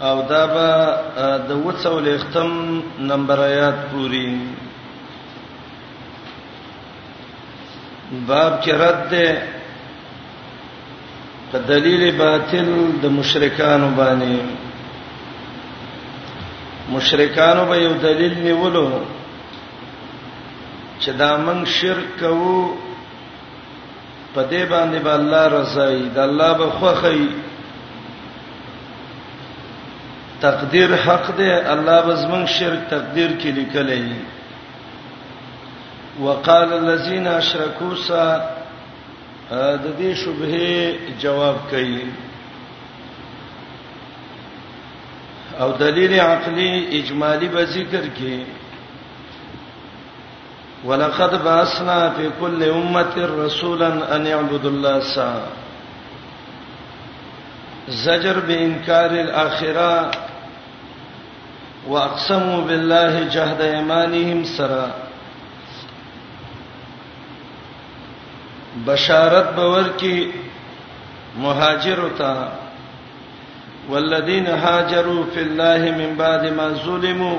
او دا به د وڅول ختم نمبر آیات پوری باب کې رد ده په دلیل باطل د مشرکانو باندې مشرکانو به یو دلیل نیولو چې دا من شرک کوو په دې باندې به الله رضای د الله به خوخی تقدیر حق دی الله بزمن شرک تقدیر کې لیکلې وقال الذين اشركوا سا د دې شبهه جواب کوي او دلیل عقلی اجمالی به ذکر کې ولقد بعثنا في كل امه رسولا ان يعبدوا الله سا زجر بانكار الاخره واقسموا بالله جهد ايمانهم سرا بشارت باور کی مهاجر تا والذین هاجروا فی الله من بعد ما ظلموا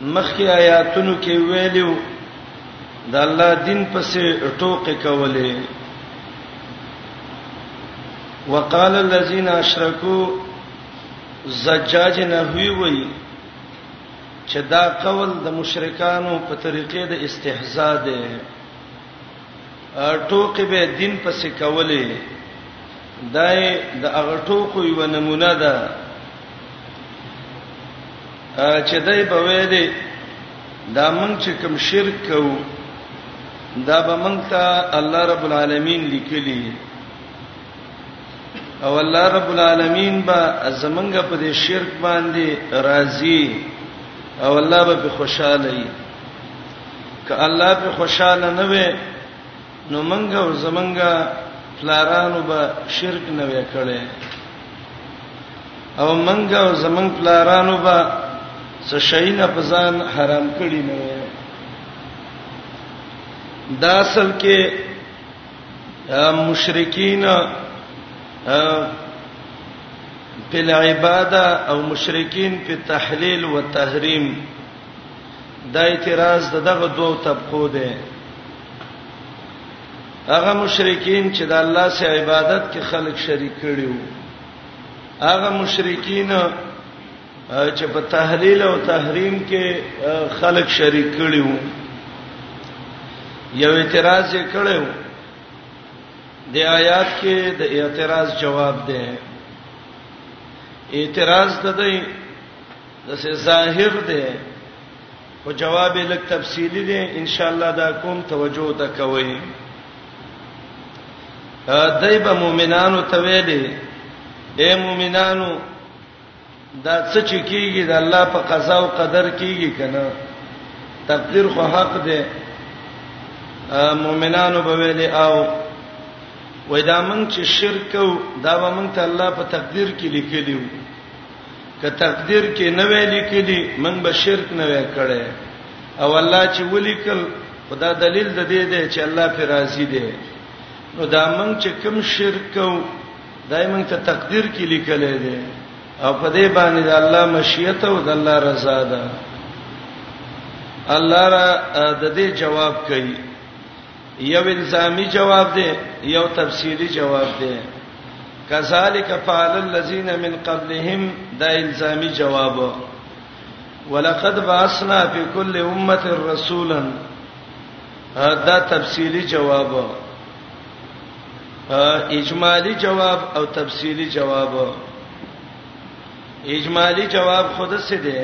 مخکې آیاتونو کې ویلو د الله دین پسې ټوکې کولې وقال الذين اشركوا زجاج نحوی وی چې دا قول د مشرکانو په طریقې د استهزاء دی ټوکې به دین پسې کولې دای د هغه ټوکو یو نمونه ده چې دای په وې دي دا مونږ چې کوم شرک کوو دا به مونږ ته الله رب العالمین لیکلی او الله رب العالمین به زمونږ په دې شرک باندې راضي او الله به خوشاله وي ک الله په خوشاله نه وې نو منګه او زمنګه پلارانو به شرک نه وې کړي او منګه او زمنګ پلارانو به څه شي نه پزان حرام کړي نه وې دا اصل کې مشرکین په عبادت او مشرکین په تحلیل او تحریم دا اعتراض د دغه دوه طبقو دی هغه مشرکین چې د الله سره عبادت کې خلق شریک کړیو هغه مشرکین چې په تحلیل او تحریم کې خلق شریک کړیو یو اعتراض یې کړو د آیات کې د اعتراض جواب دی اعتراض ته دی دسه ظاهر دی او جواب یې لک تفصیلی دی ان شاء الله دا کوم توجه ته کوی دایبه مؤمنانو ته ویلي اے مؤمنانو دا څه چې کیږي د الله په قضا او قدر کیږي کنه تقدیر خو حق دی مؤمنانو به ویلي او وای دا مونږ چې شرک او دا به مونږ ته الله په تقدیر کې لیکلی وو که تقدیر کې نه وې لیکلي موږ به شرک نه وې کړې او الله چې ولیکل خدا دلیل د دې دی چې الله پر راضي دی نو دا موږ چې کوم شرک کو دای موږ ته تقدیر کې لیکلې دی او په دې باندې د الله مشیت او د الله رضا ده الله را د دې جواب کوي یو الزامی جواب دی یو تفصیلی جواب دی کذالک فعل الذین من قبلهم دا الزامی جواب ولقد باسنا فی کل امه رسولا دا تفصیلی جواب اجمالی جواب او تفصیلی جواب اجمالی جواب خود څه دی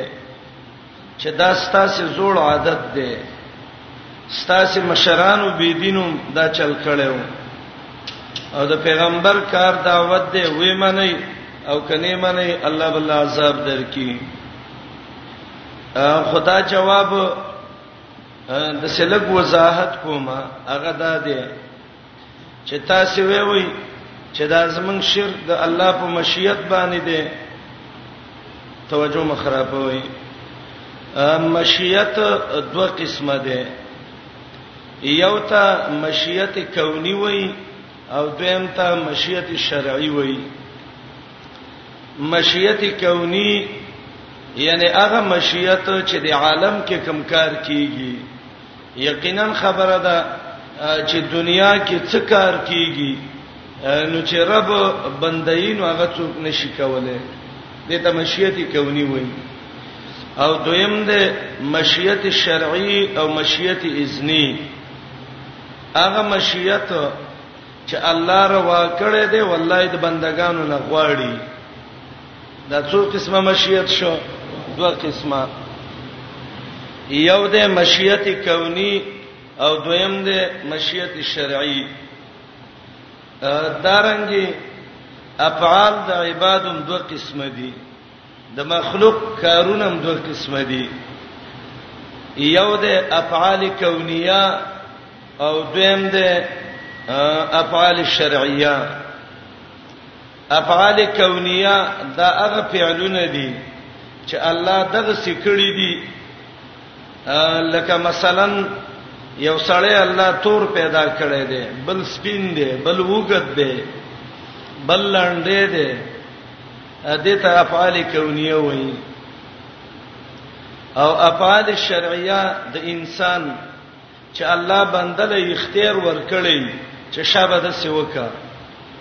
چې دا ستاسو زوړ عادت دی ستاسو مشرانو بی دینو دا چل کړو او د پیغمبر کار دعوت دی وې منی او کني منی الله بل عذاب درکې خدا جواب د سلګ وضاحت کومه هغه دا دی چې تاسو وی وی چې دا زمنګ شرک د الله په مشیت باندې دی توجه مخربوي مشیت دوه قسمه ده یو ته مشیت کونی وای او دویم ته مشیت شرعی وای مشیت کونی یعنی هغه مشیت چې د عالم کې کمکار کیږي یقینا خبره ده چې دنیا کې څه کار کیږي نو چې رب بندین هغه څوک نشي کولای دې ته مشیت کونی وایي او دویم ده مشیت شرعی او مشیت اذنی هغه مشیت چې الله روا کړی دی والله د بندگانو نه غواړي دا څو قسمه مشیت شو دوه قسمه یو د مشیت کونی او دویم د مشیت شرعی دارنګي افعال د عبادم دوه قسمه دي د مخلوق کارونه هم دوه قسمه دي یو د افعال کونیه او دویم د افعال شرعیه افعال کونیه دا هغه فعلونه دي چې الله دغه سکړی دي لکه مثلا یو سړی الله تور پیدا کړی دی بل سپین دی بل وګد دی بل لاندې دی دې ته افعال کونیه وایي او افعال شرعیه د انسان چې الله بنده له اختیار ورکړي چې شابه د سی وکا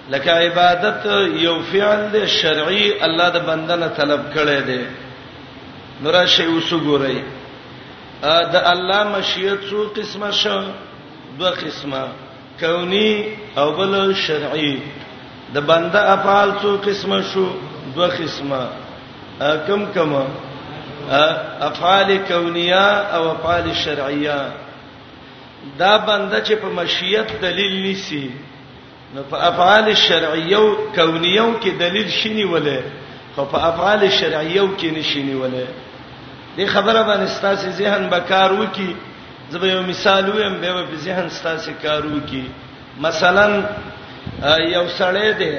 لکه عبادت یو فعل دی شرعي الله د بنده نه طلب کړي دی نور شی وسګورئ د الله مشیت څو قسمه شو دوه قسمه کونی او بل شرعی د بنده افعال څو قسمه شو دوه قسمه کم کم افعال کونیه او افعال شرعیه دا بنده چې په مشیت دلیل نیسی نو په افعال شرعیه او کونیه کې دلیل شینی ولې خو په افعال شرعیه کې نشینی ولې دې خبره باندې ستاسو ذهن به کار وکي زه به یو مثال ویم به په ذهن ستاسو کارو کې مثلا یو سړی دی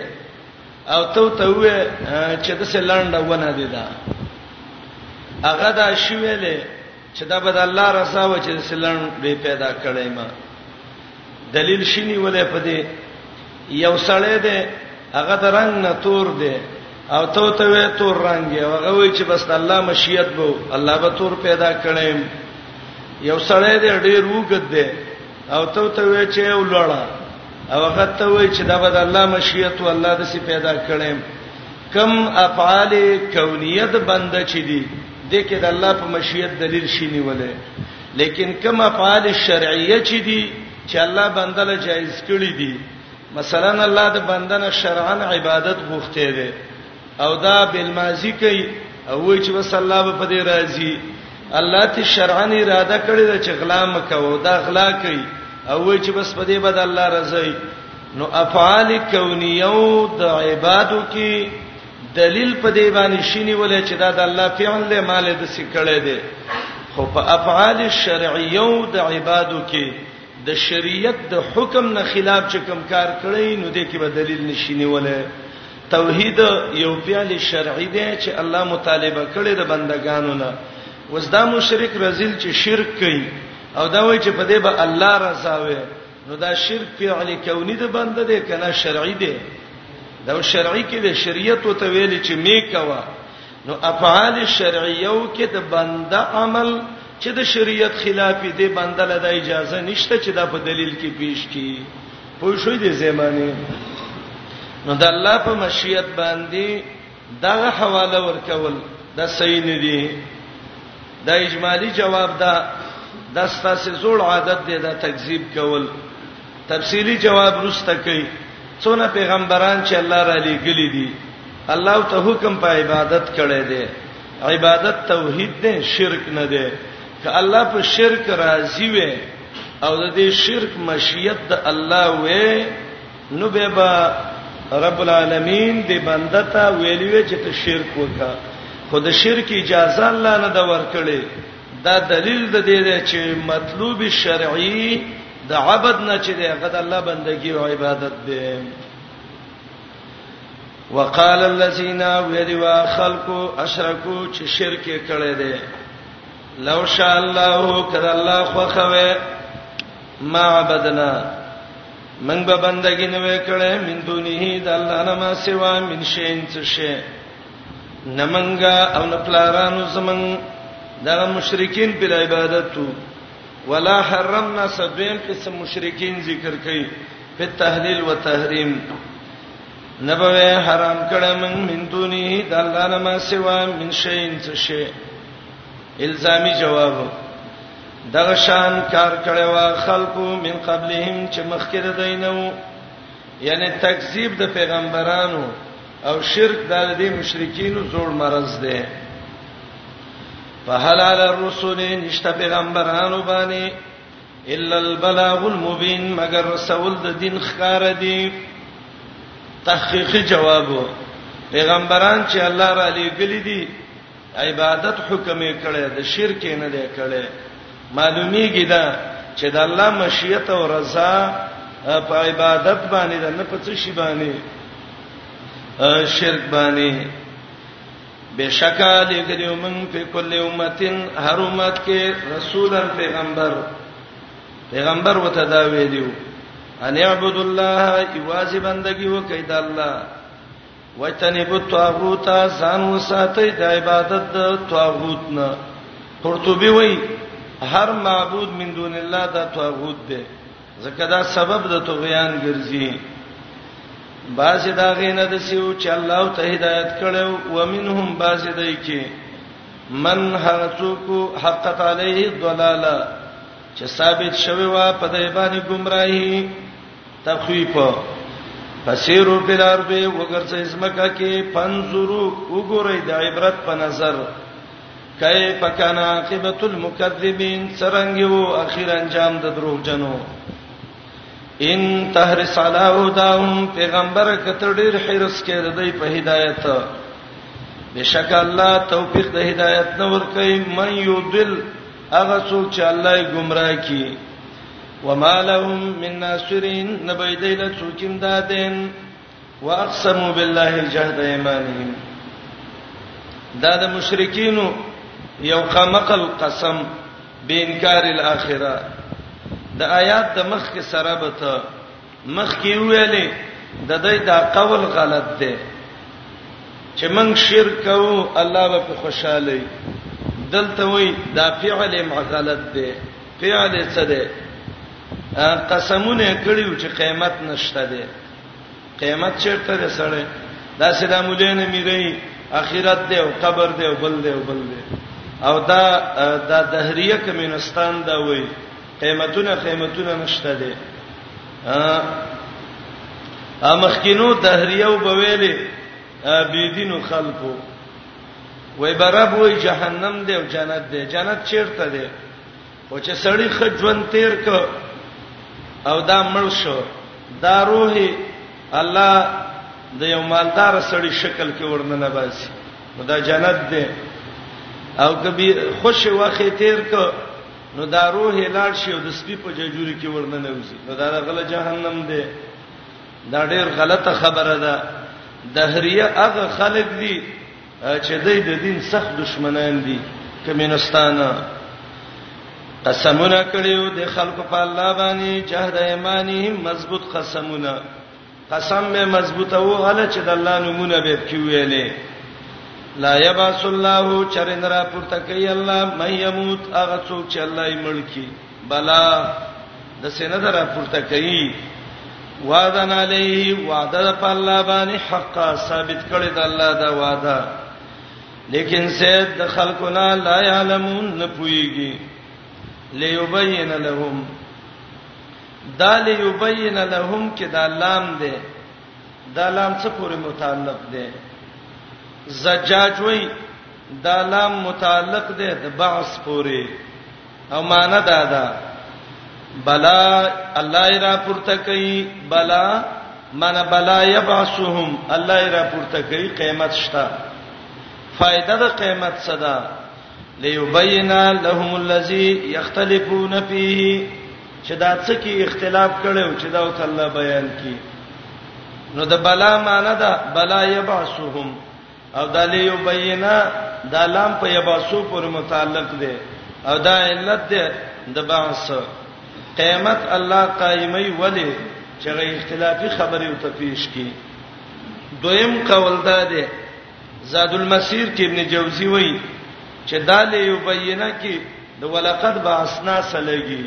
او ته ته وې چې د سلانډه ونه دی دا هغه دا شویلې چې دا به د الله رضا و چې سلانډه پیدا کړی ما دلیل شینی ولې پدې یو سړی دی هغه د رنگ نه تور دی او ته ته وې تور رنگ دی هغه وی چې بس الله مشیت بو الله به تور پیدا کړي یو سړی دی ډیر وګد دی او ته ته وې چې ولړه او هغه ته وی چې دا به الله مشیت او الله د سي پیدا کړي کم افعال کونیت بنده چي دي د کې د الله په مشیت دلیل شینی ولې لیکن کوم افعال شرعیه چې دي چې الله بنده له جایز کړی دي مثلا الله د بنده نه شرعاً عبادت غوښته دي او دا بالماضی کوي او وی چې وس الله به په دې راضي الله ته شرعاً اراده کړی دا چې غلا مکو دا غلا کوي او وی چې بس په دې بد الله رضای نو افعال کونیو د عبادو کې دلیل په دې باندې شینی ولې چې دا د الله فعل دی مال د سکړې دی خو په افعال الشرعیو د عبادو کې د شریعت د حکم نه خلاف چې کوم کار کړی نو دې کې به دلیل نشینی ولې توحید یو فعل شرعی دی چې الله مطالبه کړی د بندگانو نه وزدا مشرک رزل چې شرک کوي او دا وایي چې په دې به الله رضا وي نو دا شرک فعل کونی د بنده دی کنه شرعي دی دا شرعي کې د شریعت او تویل چې میکوا نو افعال شرعیو کې د بنده عمل چې د شریعت خلاف دی بنده له د اجازه نشته چې دا په دلیل کې پیش کی پوه شو دې زمانه نو د الله په مشیت باندې دغه حواله ورکول دا صحیح نه دی دا اجمالی جواب دا دا ستاسو زوړ عادت دی دا تکذیب کول تفصیلی جواب رسته کوي څونه پیغمبران چې الله را لېګلې دي الله ته حکم په عبادت کړی دی عبادت توحید دی شرک نه دی که الله په شرک راضي وي او د دې شرک مشیت د الله وي نو به با رب العالمین دې بنده ته ویلی وی چې ته شرک وکړه خو د شرک اجازه الله نه دا ورکړي دا دلیل د دې دی چې مطلوب شرعي د عبادت نه چې دی غد الله بندگی او عبادت دی وقال الذين ويدوا خلقوا اشركوا چې شرک کړي دي لو شاء الله کذ الله خو خوي ما عبدنا من به بندګی نه وکړې من دونه د الله نه ما سوا من شین څه شي نه منګه او نه پلارانو زمون دا مشرکین پر عبادتو ولا حرمنا سبیم قسم مشرکین ذکر کړي په تحلیل و تحریم نبوي حرام کړه من من دونه د الله نه ما سوا من شین څه شي الزامي جواب دغه شان کار کړي وا خلقو من قبلهم چې مخکې د دینو یعنی تکذیب د پیغمبرانو او شرک د دې مشرکینو زوړ مرز دی په حلال الرسول نشته پیغمبرانو باندې الا البلاغ المبین مگر رسول د دین خکار دی تحقیقی جواب پیغمبران چې الله را لېګل دي عبادت حکم یې کړی د شرک نه دی کړی معلومیږي دا چې د الله مشیت او رضا په عبادت باندې د نه پڅ شي باندې شرک باندې بشکا لګریو من په کل امتن هر امت کې رسولن پیغمبر پیغمبر وته دا ویلو ان اعبد الله ایواز بندگی وکید الله وجتنب الطاغوت ځان وساتئ د عبادت د طاغوت نه قرطبي وای هر معبود من دون الله دا طاغوت دی ځکه دا سبب د طغیان ګرځي باز دا غینه د سیو چې الله ته هدایت کړو و منهم باز دای کې من هرڅوکو حقت علیه الضلاله چې ثابت شوی وا په دای باندې گمراهی تخویف فسیرو فل ارض وګرځي اسمکه کې فنزورو وګورئ د عبرت په نظر کیف کان عاقبت المکذبین څنګه وو اخیر انجام د دروغ جنو ان تحرس علی هداهم پیغمبر کتر ډیر حرس کې د دې په هدایت بشک الله توفیق د هدایت نور کوي من یودل هغه څوک چې الله یې گمراه کړي وما لهم من ناصرين نبيدل سوچم دادن واقسموا بالله جهد ايمانهم دا د مشرکین یو قمقل قسم به انکار الاخره د آیات د مخ کې سره به ته مخ کې ویلې د دې دا قول غلط دی چې موږ شرک کوو الله به خوشاله دلته وي دا فعل غلط دی خیال یې څه دی قسمونه کړیو چې قیامت نشته دی قیامت چیرته دی سره دا سلام علینا میری اخرت دی او قبر دی او بل دی او بل دی او دا د دهریه کمنستان دا وای قیامتونه قیامتونه نشته دی ا مخکینو دهریه او بویلې بی دینو خلکو وای برب وای جهنم دی او جنت دی جنت چیرته دی او چې سړی خجوان تیر ک او دا مړ شو دا روح الله د یو مالدار سړی شکل کې ورنه نه باسي دا جنت دی او کبي خوش وخت تیر ک نو دا روح لاړ شي او د سپي په ججوري کې ورنه نه وځي نو دا غل جهنم دی دا ډېر غلطه خبره ده دهریه هغه خلک دي چې دوی د دین سخت دشمنان دي کمینستان قسمونه کړیو د خلکو په الله باندې جهد ایمانهم مضبوط قسمونه قسم به مضبوطه وو هله چې د الله نمونه به کیویلې لا یباس الله چرندرا پورته کوي الله مې يموت هغه څوک چې الله یې ملکی بلا د سینه در پورته کوي وعدن علیه وعده د الله باندې حق ثابت کړی د الله دا وعده لیکن سید د خلقنا لا یعلمون نه پويږي ليبين لهم دا ليبين لهم کې دا لام دی دا لام څه پورې متعلق دی زجاج وای دا لام متعلق دی د بعث پورې او معنا دا ده بلا الله را پورته کوي بلا من بلا یبعثهم الله را پورته کوي قیامت شته فائدہ د قیامت صدا ليبينا لهم الذي يختلفون فيه چې دا څه کې اختلاف کړو چې دا وت الله بیان کی نو د بلا معنی دا بلا یبعثهم او دا لیبینا دا لام په یباسو پر متعلق دی او دا علت دی د بعث قیامت الله قائمي ولی چې غي اختلافي خبرې او تفیش کی دویم قول دا دی زاد المسیر کې ابن جوزی وایي چې دا لیبینا کې د ولقد بعثنا سلګي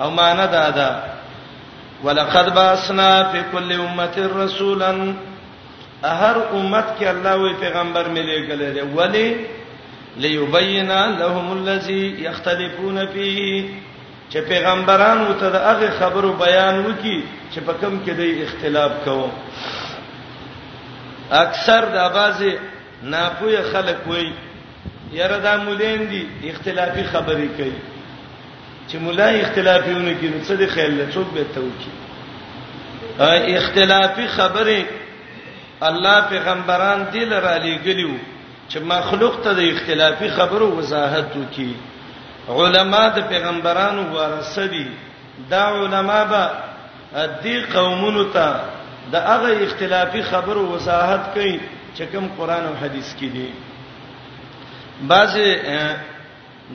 او معنا دا ده ولقد بعثنا في كل امه رسولا هر امت کې الله وی پیغمبر مې لېګلې دی ولی ليبين لهم الذي يختلفون فيه چې پیغمبران وته د هغه خبرو بیان وکي چې په کوم کې د اختلاف کوو اکثر د اباظه ناپوهه خلک وایي یاره دا مولین دي اختلافي خبرې کوي چې مولا اختلافیونه کوي څه دی خیال له څوک به توکي اختلافي خبرې الله پیغمبران دې لره لګلیو چې مخلوق ته د اختلافي خبرو وضاحت وکي علما د پیغمبرانو وارثه دي دا علما به دې قومونو ته د هغه اختلافي خبرو وضاحت کوي چې کوم قران او حديث کې دي بعضی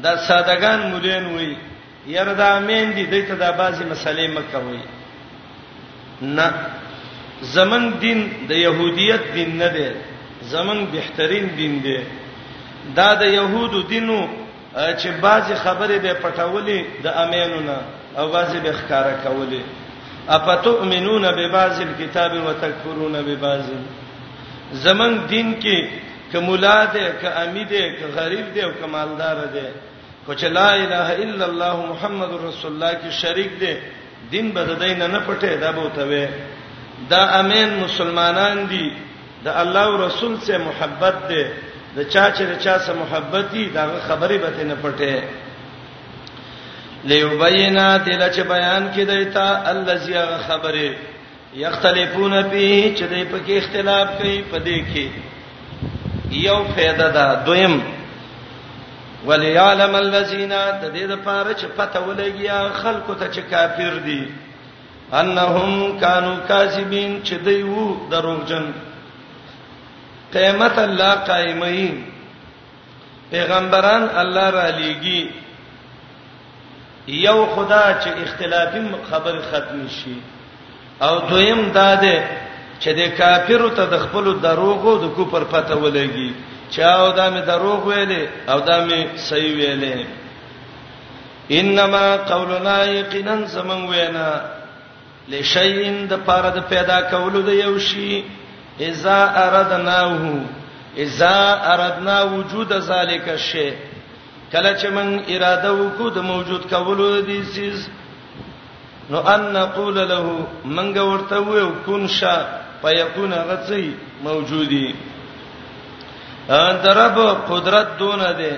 دا سادهګان مولین وي یره دا امین دي دته دا بعضی مسلې مکه وي نه زمن دین د يهودیت دین نه دی زمن بهترین دین دی دا د يهودو دینو چې بعضې خبرې به پټولې د امینو نه او بعضې به ښکارا کولې افتؤمنون ببعض الكتاب وتکفرون ببعض زمن دین کې کمولا ده ک امید ده ک غریب ده او کمالدار ده خو چې لا اله الا الله محمد رسول الله کې شریک ده دین بددین نه پټه دا بوته وي دا امین مسلمانان دي د الله او رسول سره محبت دی د چا چې د چا سره محبت دی دا خبرې به ته نه پټه ليبینا دل چې بیان کړي تا الذي خبره یختلفون فيه چې دې په کې اختلاف کوي په دې کې یو فائدہ ده دویم وليعلم الذين د دې لپاره چې پته ولګي خلکو ته چې کافر دي انهم كانوا كاذبين چې دوی وو دروغجن قیامت الله قائمای پیغمبران الله را لېږي یو خدا چې اختلافي خبر ختم شي او دویم دا ده چې د کافرو ته د خپل دروغو د کوپر پته ولګي چا او دا مې دروغ ویلې او دا مې صحیح ویلې انما قولنا یقینا زمون وینا لشیء د پاره د پیدا کولو د یو شی اذا اردناه اذا اردنا وجود ذالک الشی کله چې من اراده وکړو د موجود کولو د دې سیز نو ان نقول له منګ ورته وو کون شا پيكون غڅي موجودي درب قدرت دون ده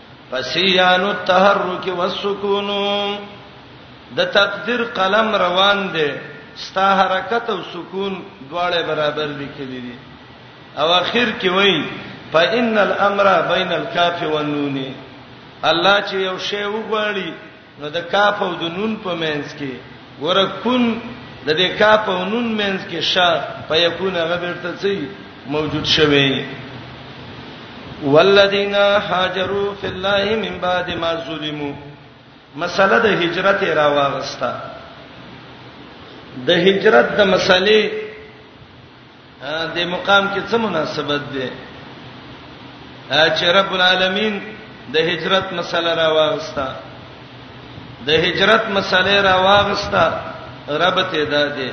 فسیان التحرک والسکون د تقدیر قلم روان دی ستا حرکت او سکون دواړه برابر لیکل دي او اخر کې وایي فإن الأمر بين الكاف والنون الله چې یو شی وغواړي نو د کاف او د نون په منځ کې ګوره کن د دې کاف او نون منځ کې شا په یکون هغه بیرته څه موجود شوی والذین هاجروا فی الله من بعد ما ظلموا مسله د هجرت را واغستا د هجرت د مسلې د مقام کې څه مناسبت ده چې رب العالمین د هجرت مسله راوغستا د هجرت مسله راوغستا رب ته ده ده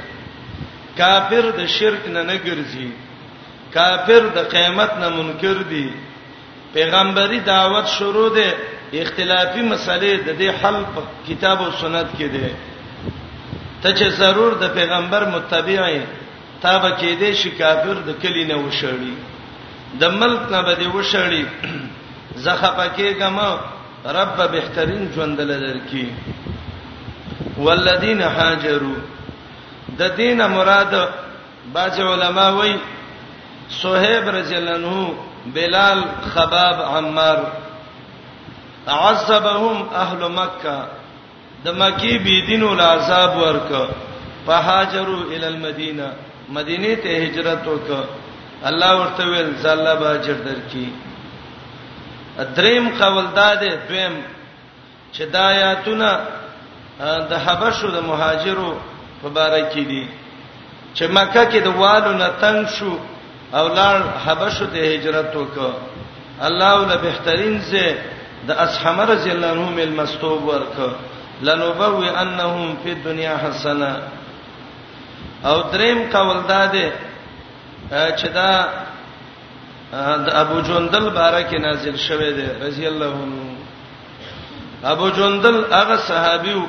کافر د شرک نه نه ګرځي کافر د قیامت نه منکر دي پیغمبري دعوت شروع ده اختلافي مسلې د دې حل په کتاب او سنت کې ده ته چې ضرور د پیغمبر متبعي تا به کې دې شي کافر د کلی نه وشړي د ملک نه به دې وشړي زخه پکې کما رب به بهترین ژوند لرکی والذین هاجروا د دین مراد بعض علما وای صہیب رضی الله عنه بلال خباب عمار عذبهم اهل مکه د مکی بی دینو العذاب ورک فهاجروا الى المدینه مدینه ته هجرت وک الله ورته ویل زله به اجر درکې دریم قول داده دویم چې د آیاتونه د حبشو د مهاجرو مبارک دي چې مکه کې د والو نه تنگ شو او لاړ حبشو ته هجرت وکړ الله ول بهترین سه د اصحاب رضی الله عنهم المستوب ورک لنبوي انهم فی الدنيا حسنه او دریم قول دا ده چې دا د ابو جندل بارک نازل شوه دی رضی الله عنه ابو جندل هغه صحابیو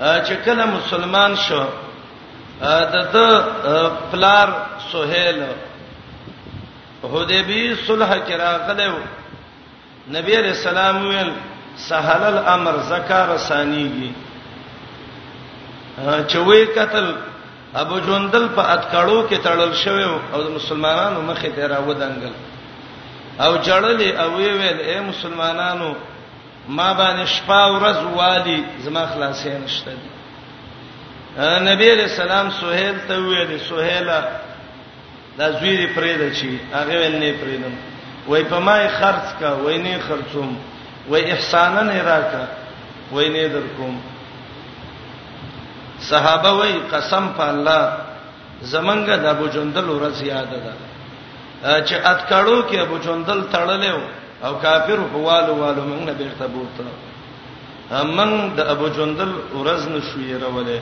چې کله مسلمان شو د د پلار سہیل حدیبی صلح کې راغلو نبی علیہ السلام ویل سهل الامر زکار ثانیږي چې وې قتل ابو جندل په اتکړو کې تړل شوی او د مسلمانانو مخې ته راودانګل او جړلې او ویل اے مسلمانانو ما باندې شپه ورځ والی زما خلاصې نشته دي نبی علیہ السلام سہیل ته ویل سہیلا دا زوی دی پرې د چی هغه ول نه پرېدم وای په ما خرج کا وای نه خرڅوم وای احسانا نه راکا وای نه در کوم صحابه وای قسم په الله زمنګ د ابو جندل ورځ یاد ده چې اتکړو کې ابو جندل تړلې او کافر هوالو والو موږ نه بیرته بوته من د ابو جندل ورځ نشو یې راولې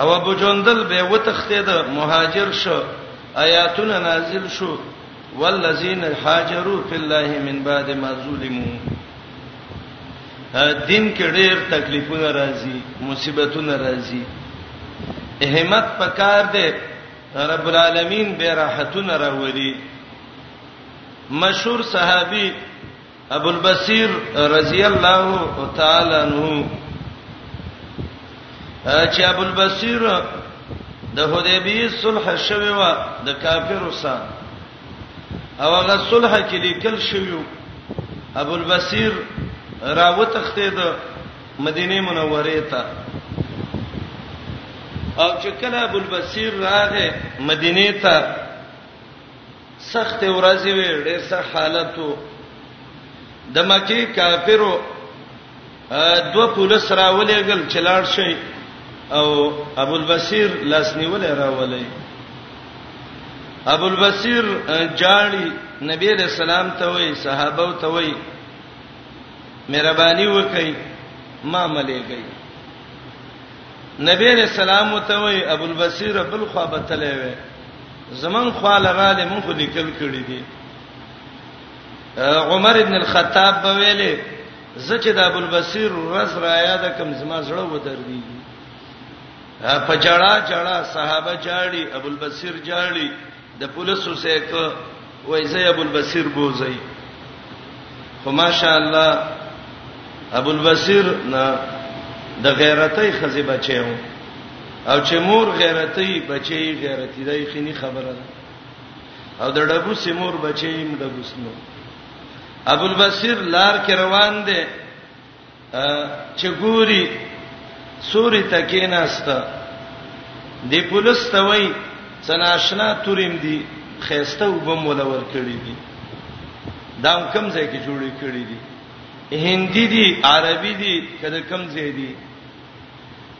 او ابو جندل به وتخته د مهاجر شو آیاتونه نازل شو والذین هاجروا فی الله من بعد ما ظلموا دین کې ډېر تکلیفونه راځي مصیبتونه راځي همت پکار دی رب العالمین به راحتون راولي مشهور صحابي ابو البصير رضی الله تعالی عنہ چې ابو البصير د حدیبیه صلح شوه و د کافرو سره او هغه صلح کې لیکل شوی ابو البصير راوتخته د مدینه منوره ته او چې کله ابو البصیر راغې مدینه ته سخت ورځې وې ډېر سخت حالتو د مکی کافرو دو پولیس راولېګل چلاړ شي او ابو البصیر لاس نیولې راولې ابو البصیر جاړي نبی رسول الله ته وې صحابه ته وې مهرباني وکړئ ما ملګری نبی رسول الله ته وی ابو البصیر بل خو بتلې وی زمون خواله را دې مونږ لیکل کړی دي عمر ابن الخطاب به ویلې زکه د ابو البصیر رز را یاد کم زما زړه ودر دی په جړه جړه صحابه جاړي ابو البصیر جاړي د پولیسو سیک وای زی ابو البصیر بوزی خو ماشاءالله ابو البصیر نه د غیرتۍ خزی بچیو او چې مور غیرتۍ بچی غیرتی دای خني خبره ده او د ډبو سیمور بچی مډبوسنو ابو البصیر لار کې روان دی چې ګوري سوري تکیناست دی پولیس ته وای سناشنا توریم دی خيسته وبم ولور کړی دی دا کم ځای کې جوړی کړی دی هندي دی عربي دی کله کم ځای دی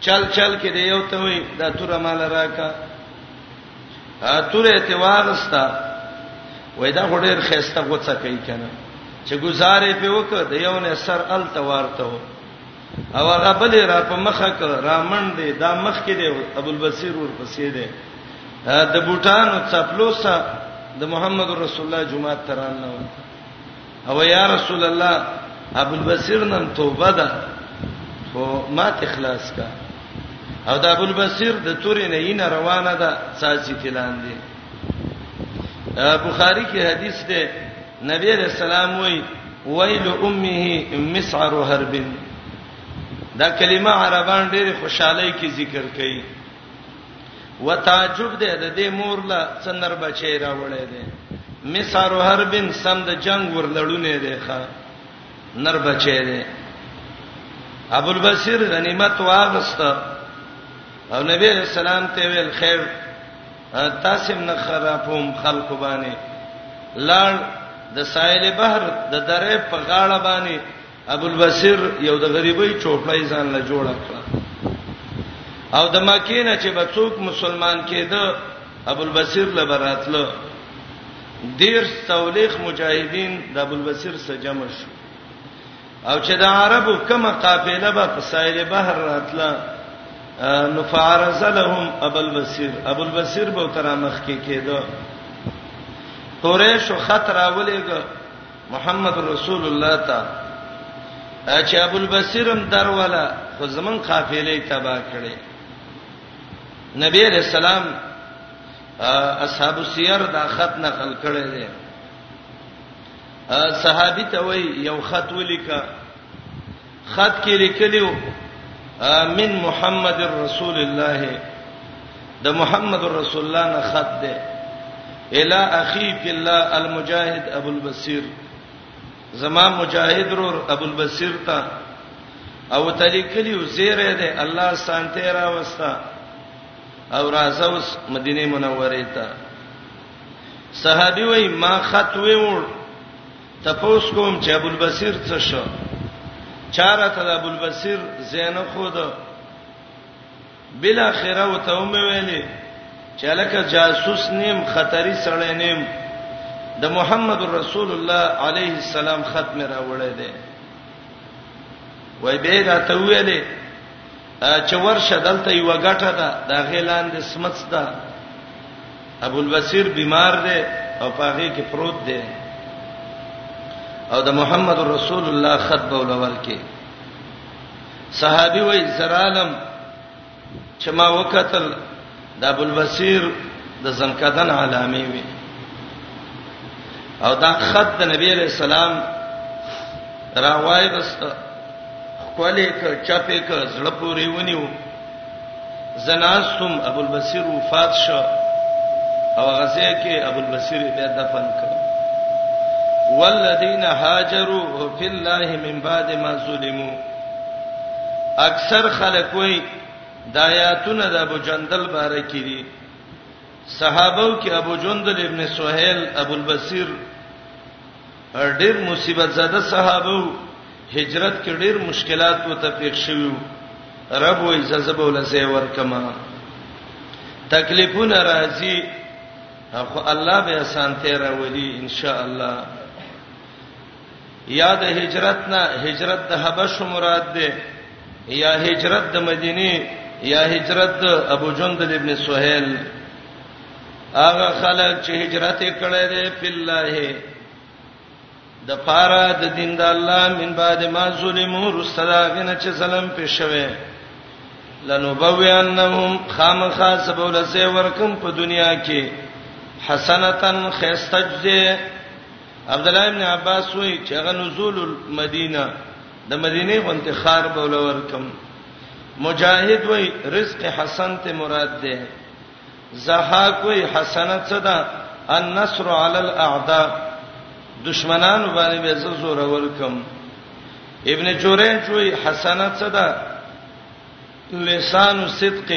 چل چل کې دی یو ته وای دا تور مال راکا توره ته واغستا وای دا غډیر خسته غوڅه کوي کنه چې گزارې په وکړه د یو نه سر ال توارته او هغه بل را په مخه ک رامن دی دا مخ کې دی ابو البصیر ور پسې دی د بوټانو چپلوسا د محمد رسول الله جمعه تران نه او یا رسول الله ابو البصیر نن توبه ده خو ما ته خلاص کا او د ابو البصیر د تورې نه یې روانه ده ساسي تلان دي بخاری کې حدیث ده نبی رسول الله وی ویل امه مسعر حرب دا کلمه عربان ډېر خوشحالي کې ذکر کړي وتعجب دې د دې مور له څنر بچی راوړې دې مسار هر بن سم د جنگ ورلړونه دې ښا نر بچی دې ابو البصیر غنیمت واغست او نبی علیہ السلام ته ویل خیر تاسو نه خرابوم خلق باندې لاړ د ساحل بحر د درې په غاړه باندې ابو البصیر یو د غریبۍ چوپړی ځان له جوړ کړ او د مکې نه چې بچوک مسلمان کېده ابو البصیر له براتله دیر تولیخ مجاهدین د ابو البصیر سره جمع شو او چې د عربو کومه قافله به په ساحل بحر راتله نو فارز لهم ابو البصیر ابو البصیر به تر مخ کې کېده قریش خطر اولېګ محمد رسول الله ته چې ابو البصیرم درواله خو زمون قافلې تبا کړي نبی رسول الله اصحاب السیر دا خط نقل کړي دي صحابي ته وای یو خط ولیکا خط کې لیکلیو من محمد رسول الله د محمد رسول الله نه خط ده الی اخی فی الله المجاهد ابو البصیر زما مجاهد رور ابو البصیر تا او تلیکلی وزیره ده الله سانته را وستا او راځوس مدینه منوره ته صحابي وای ما خط ویوړ تپوس کوم چې ابوالبصیر څه شو چاره ته د ابوالبصیر زینو خود بلا خیره وته هم ویلې چې لکه جاسوس نیم خطرې سړی نیم د محمد رسول الله علیه السلام ختم راوړی دی وای به دا ته ویلې چې ورشه دلته یو غټه ده د غیلان د سمڅ ده ابو البصیر بیمار دی او پاغه کې پروت دی او د محمد رسول الله خط بوله ورکه صحابي وای زرالم چې ما وکتل د ابو البصیر د زنکدن علامه وي او دا خط د نبی علیہ السلام راوای بست خولې ک چپې ک زړه پورې ونیو زناستم ابو البصیر وفات شو او غزه کې ابو البصیر به دفن کړ والذین هاجروا فی الله من بعد ما ظلموا اکثر خلک وایي دا آیاتونه د ابو جندل باره کې دي صحابو کې ابو جندل ابن سہیل ابو البصیر ډېر مصیبت زده صحابو هجرت کې ډېر مشکلات وته پیښ شویو رب وې ززب ول سي ورکما تکلیفونه راځي خو الله به آسان ته راولي ان شاء الله یا د هجرت نه هجرت د حبش مراد ده یا هجرت د مدینه یا هجرت د ابو جندل ابن سہیل هغه خلک چې هجرت کړي دي په الله د پاره د دین د الله من بعد ما ظلمو رستداغن چې ظلم په شوه لنبوئنهم خامخا سبول سه ورکم په دنیا کې حسنتن خیستجزه عبدالله ابن عباس وایي چې هغه نزول المدینه د مدینه غونته خار بولور کم مجاهد وای رزق حسن ته مراد ده زحاق وای حسنه څه ده النصر علی الاعداء دشمنان باندې به زور ورکم ابن جوریج وای حسنه څه ده لسان صدق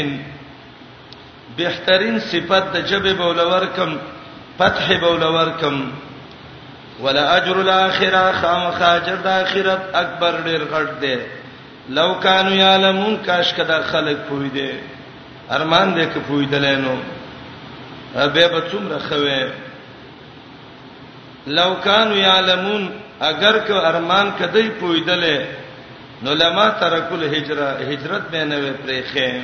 بهترین صفت د جبه بولور کم فتح بولور کم ولا اجر الاخره خامخ اجر د اخرت اکبر ډیر غټ دی لو کانوا یعلمون کاش کدا خلق پوی دی ارمان دې کې پوی دلینو به به څومره خوي لو کانوا یعلمون اگر که ارمان کدی پوی دلې نو لما ترکل هجرت هجرت به نه وي پرېخه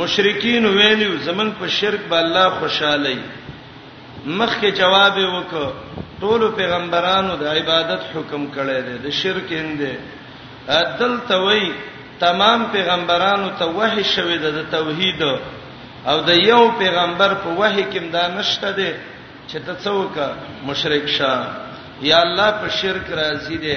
مشرکین ویلو زمنګ په شرک به الله خوشاله مخکې جواب وکړو ټول پیغمبرانو د عبادت حکم کړی دی د شرک انده عدل توي تمام پیغمبرانو ته وحی شوی د توحید او د یو پیغمبر په وحی کې دا نشته دی چې ته څوک مشرک شه یا الله په شرک راضی دی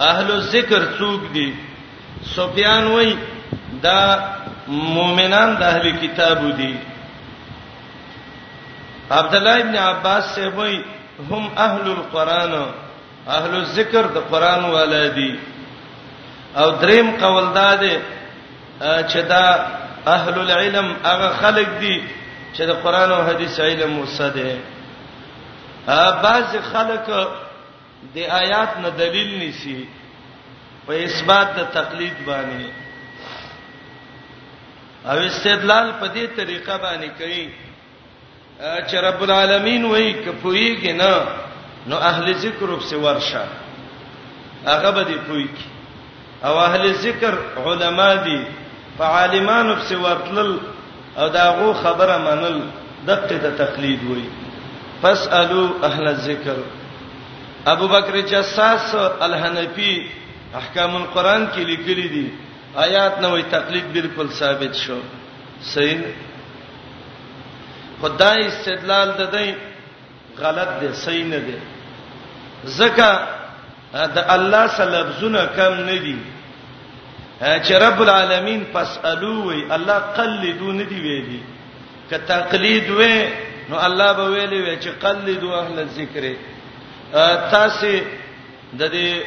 اهل الذکر څوک دي سفیان وای دا مؤمنان د اهل کتاب دي عبد الله ابن عباس سے وای هم اهل القران اهل الذکر د قران ولادي او دریم قول دا دی چې دا اهل العلم هغه خلق دي چې د قران او حديث علم وسده بعض خلک د آیات نه دلیل نسی په اثبات د تقلید باندې او استدلال په دې طریقه باندې کوي چې رب العالمین وایي کپویږي نه نو اهل ذکر وب سي ورشه هغه به دې پوي کی او اهل ذکر علما دي په عالمانو په سوارتل او داغو خبره منل دقه ته تقلید وای فاسالو اهل الذکر ابو بکر جساس الحنفی احکام القرآن کې لیکلي دي آیات نه وای تقلید بالکل ثابت شو صحیح خدای استدلال ددای غلط دی صحیح نه دی زکه د الله سره لفظونه کم نه دي چې رب العالمین فسالو وی الله قلدو نه دی ویلي که تقلید وې نو الله به ویلي وی چې قلدو اهل الذکر تاسو د دې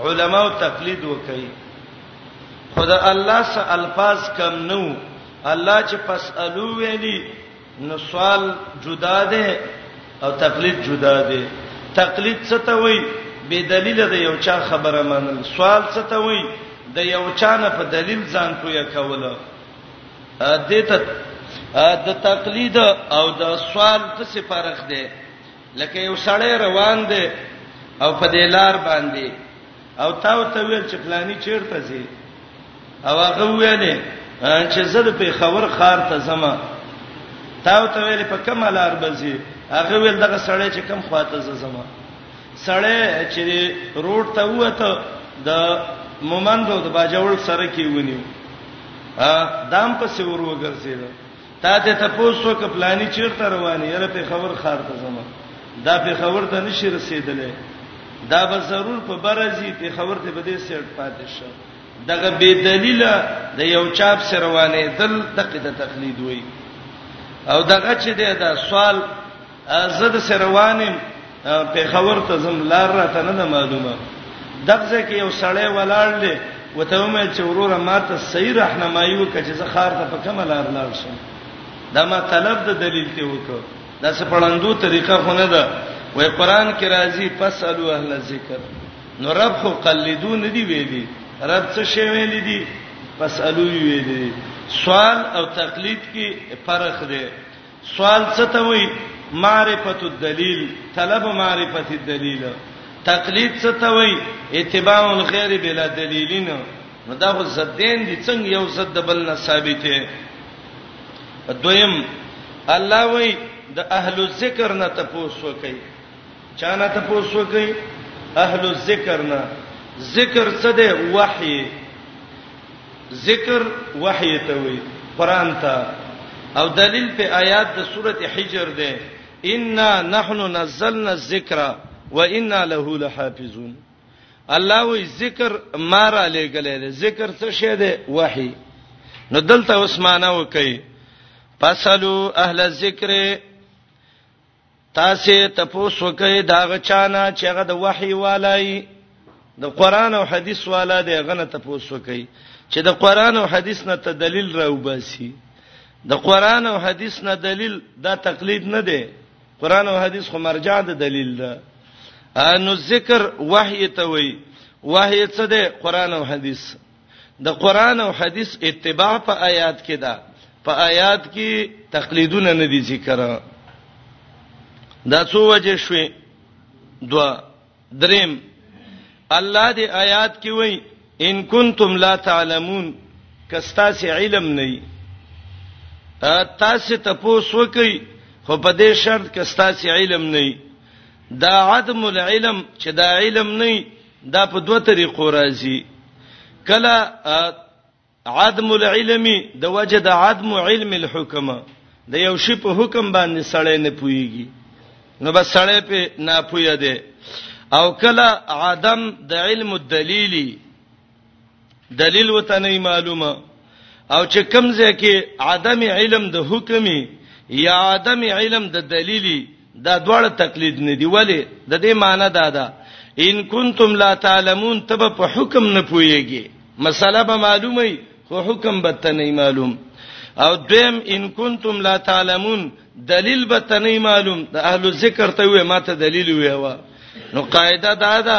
علماو تقلید وکړي خدای الله سره الفاظ کم نو الله چې فسالو ویلي نو سوال جدا ده او تقلید جدا ده تقلید څه ته وای به دلیل د یو چا خبره منل سوال څه ته وای د یو چا نه په دلیل ځان پویا کوله دته د تقلید او د سوال څه فرق دی لکه یو سړی روان دی او په دې لار باندې او تا ته ویل چې پلاني چیرته ځي او هغه ویل چې زه د پیښور خار ته ځم تا ته ویل په کومه لار بځي هغه ویل دغه سړی چې کم خواته ځم سړی چې روډ ته وته د مومندو د باجوړ سره کې ونیو ا دام په سور وګرځیدو تا ته تپوس وک پلاني چیرته رواني یره په خبر خار ته زما دا په خبر ته نشي رسیدلې دا به ضرور په برزي په خبر ته بده سیټ پاتې شو دغه بے دلیله د یو چاپ سره روانې دل دقه د تقلید وای او دغه چې دا سوال زه د سروانم پیښور ته زم لار راته نه معلومه دغه کې یو سړی ولاړ دی وته مې چې وروره ماته صحیح راهنمایي وکړه چې زه خار ته په کومه لار لاړ شم دا ما طلب د دلیل ته وکړ دا څه پړندو طریقه خو نه ده وای قران کې راځي فسلو اهل ذکر نو رب خو قلدو نه دی ویلي رب څه شی ویلي دي فسلو ویلي سوال او تقلید کې فرق دی سوال څه ته وایي؟ معرفت الدلیل، طلب معرفت الدلیل. تقلید څه ته وایي؟ اتباع الغیر بلا دلیلین. نو دا خو زدین دي څنګه یو زد د بل نه ثابته دویم الله وای د اهل الذکر نه تاسو کوي چانه تاسو کوي اهل الذکر نه ذکر څه دی وحی ذکر وحی ته وی قران ته او دلیل په آیات د سورته حجر ده انا نحن نزلنا الذکر وانا له لحافظون الله وی ذکر ما را لګلې ده ذکر څه شه ده وحی نو دلته عثمانه وکي فصلوا اهل الذکر تاسو تپوس وکړئ دا غچانا چې هغه د وحي والای د قران او حديث والا دی غنه تپوس وکړئ چې د قران او حديث نه ته دلیل راوباسي د قران او حديث نه دلیل دا تقلید نه دی قران او حديث خو مرجع د دلیل ده نو ذکر وحي ته وای وحي څه دی قران او حديث د قران او حدیث اتباع په آیات کې ده په آیات کې تقلیدونه نه دي ذکر دا څو وجه شوي دوا دریم الله دې آیات کې وایي ان کنتم لا تعلمون کستا سي علم نه وي تاسو ته پوسو کوي خو په دې شرط کستا سي علم نه وي دا عدم العلم چې دا علم نه وي دا په دوه طریقو راځي کله عدم العلم د وجه د عدم علم الحکم د یو شی په حکم باندې سړی نه پويږي نو بس سړی په نه پوي دی او کله عدم د علم الدلیلی دلیل وته نه معلومه او چې کوم ځای کې عدم علم د حکمي یا عدم علم د دلیلی دا دواړه تقلید نه دی ولی د دې معنی دا ده ان کنتم لا تعلمون تب په حکم نه پويږي مسله به معلومه خو حکم به ته نه معلوم او دویم ان کنتم لا تعلمون دلیل به ته نه معلوم د اهل ذکر ته وې ماته دلیل وې وا نو قاعده دا ده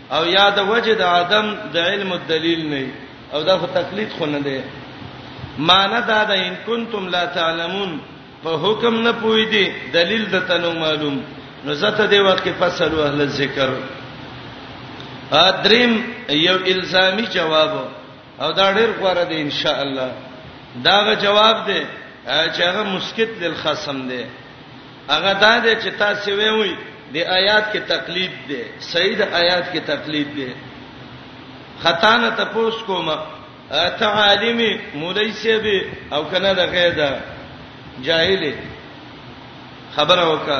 او یا د وجه د عدم د علم الدلیل نه او دا خو تقلید خو نه دی معنی دا ده ان کنتم لا تعلمون په حکم نه پوي دي دلیل د تنو معلوم نو زته دی وخت کې فصل اهل ذکر ادریم یو الزامی جواب او دا ډیر غوړه دی ان شاء الله داغه جواب دی چې هغه مسکت للخصم دی هغه دا دی چې تاسو وی وی د آیات کې تقلید دی صحیح د آیات کې تقلید دی خطا نه تاسو کوم ته عالمي مولای سیب او کنه د غیدا جاهل خبره وکا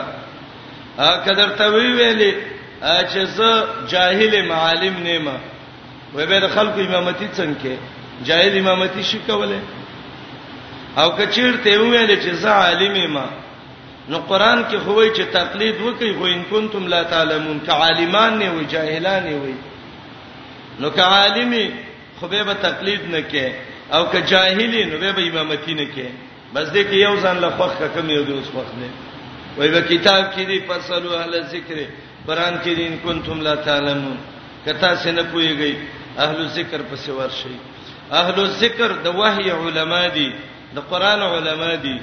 کدر ته وی ویلې چې زه جاهل معالم نیمه وې به د خلکو امامتي څنګه جاهل امامتي شي کوله او کچیر ته ویل چې زه عالم ما نو قران کې خو وی چې تقلید وکي خو ان کنتم لا تعلمون ک عالمان نه وي جاهلان نه وي نو ک عالمي خو به تقلید نه کې او ک جاهلی نو به امامتی نه کې بس دې کې یو ځان لفخ کم یو دوس وخت نه وای په کتاب کې دی فصلوا علی ذکر قران کې دین کنتم لا تعلمون کتا سه نه پويږي اهل ذکر پس ورشي اهل ذکر د وحي علما دي د قران علما دي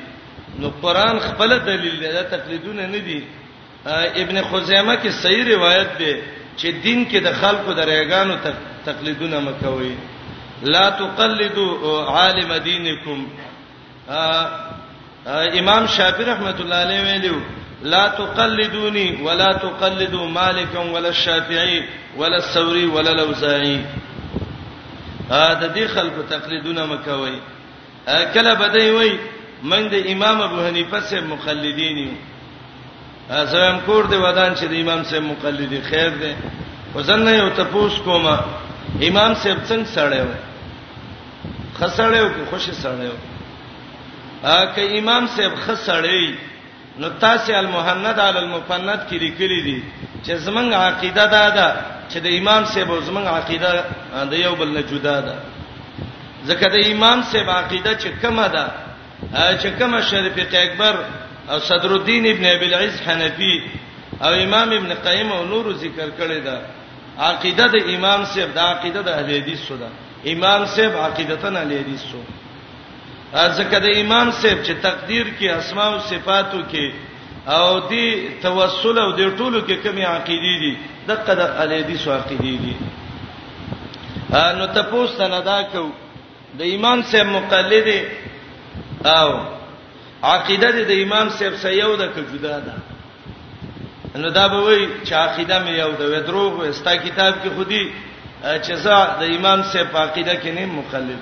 نو قران خپل دلیل دی دا تقلیدونه نه دي ابن خزیمه کې صحیح روایت دی چې دین کې د خلکو د رېګانو تقلیدونه مکوي لا تقلدوا عالم دینکم امام شافعی رحمت الله علیه ویلو لا تقلدوني ولا تقلدوا مالكا ولا الشافعي ولا الثوري ولا الاوزاعي دا دې خلکو تقلیدونه مکوي کله بدای وای من د امام ابو حنیفه سره مقلدین یو زم کور دی ودان چې د امام سره مقلدی خیر دی وزن نه یو تپوس کومه امام صاحب څنګه سړیو خسړې او کې خوشي سړې او که امام صاحب خسړې نو تاسو المهند علی المفند کې لیکلي دي چې زمنګ عقیده دا ده چې د امام صاحب او زمنګ عقیده د یو بل نه جدا ده ځکه د امام صاحب عقیده چې کومه ده چې کومه شریف اکبر او صدر الدین ابن ابي العز حنفي او امام ابن قیم او نور ذکر کړی دا عقیده د امام صاحب دا عقیده د اهل حدیث سره امام صاحب عقیدتن علی حدیث سو ځکه د امام صاحب چې تقدیر کې اسماء او صفاتو کې او دی توسل او دی ټولو کې کمی عقیدې دي دغه د علی حدیث عقیدې دي نو تاسو ته نه دا کو د امام صاحب مقلد او عقیده دې د امام صاحب سره یو ده که جدا ده نو دا به وای چې عقیده مې یو ده و دروغ و استا کتاب کې خودي چې زه د امام صاحب عقیده کې نه مخالف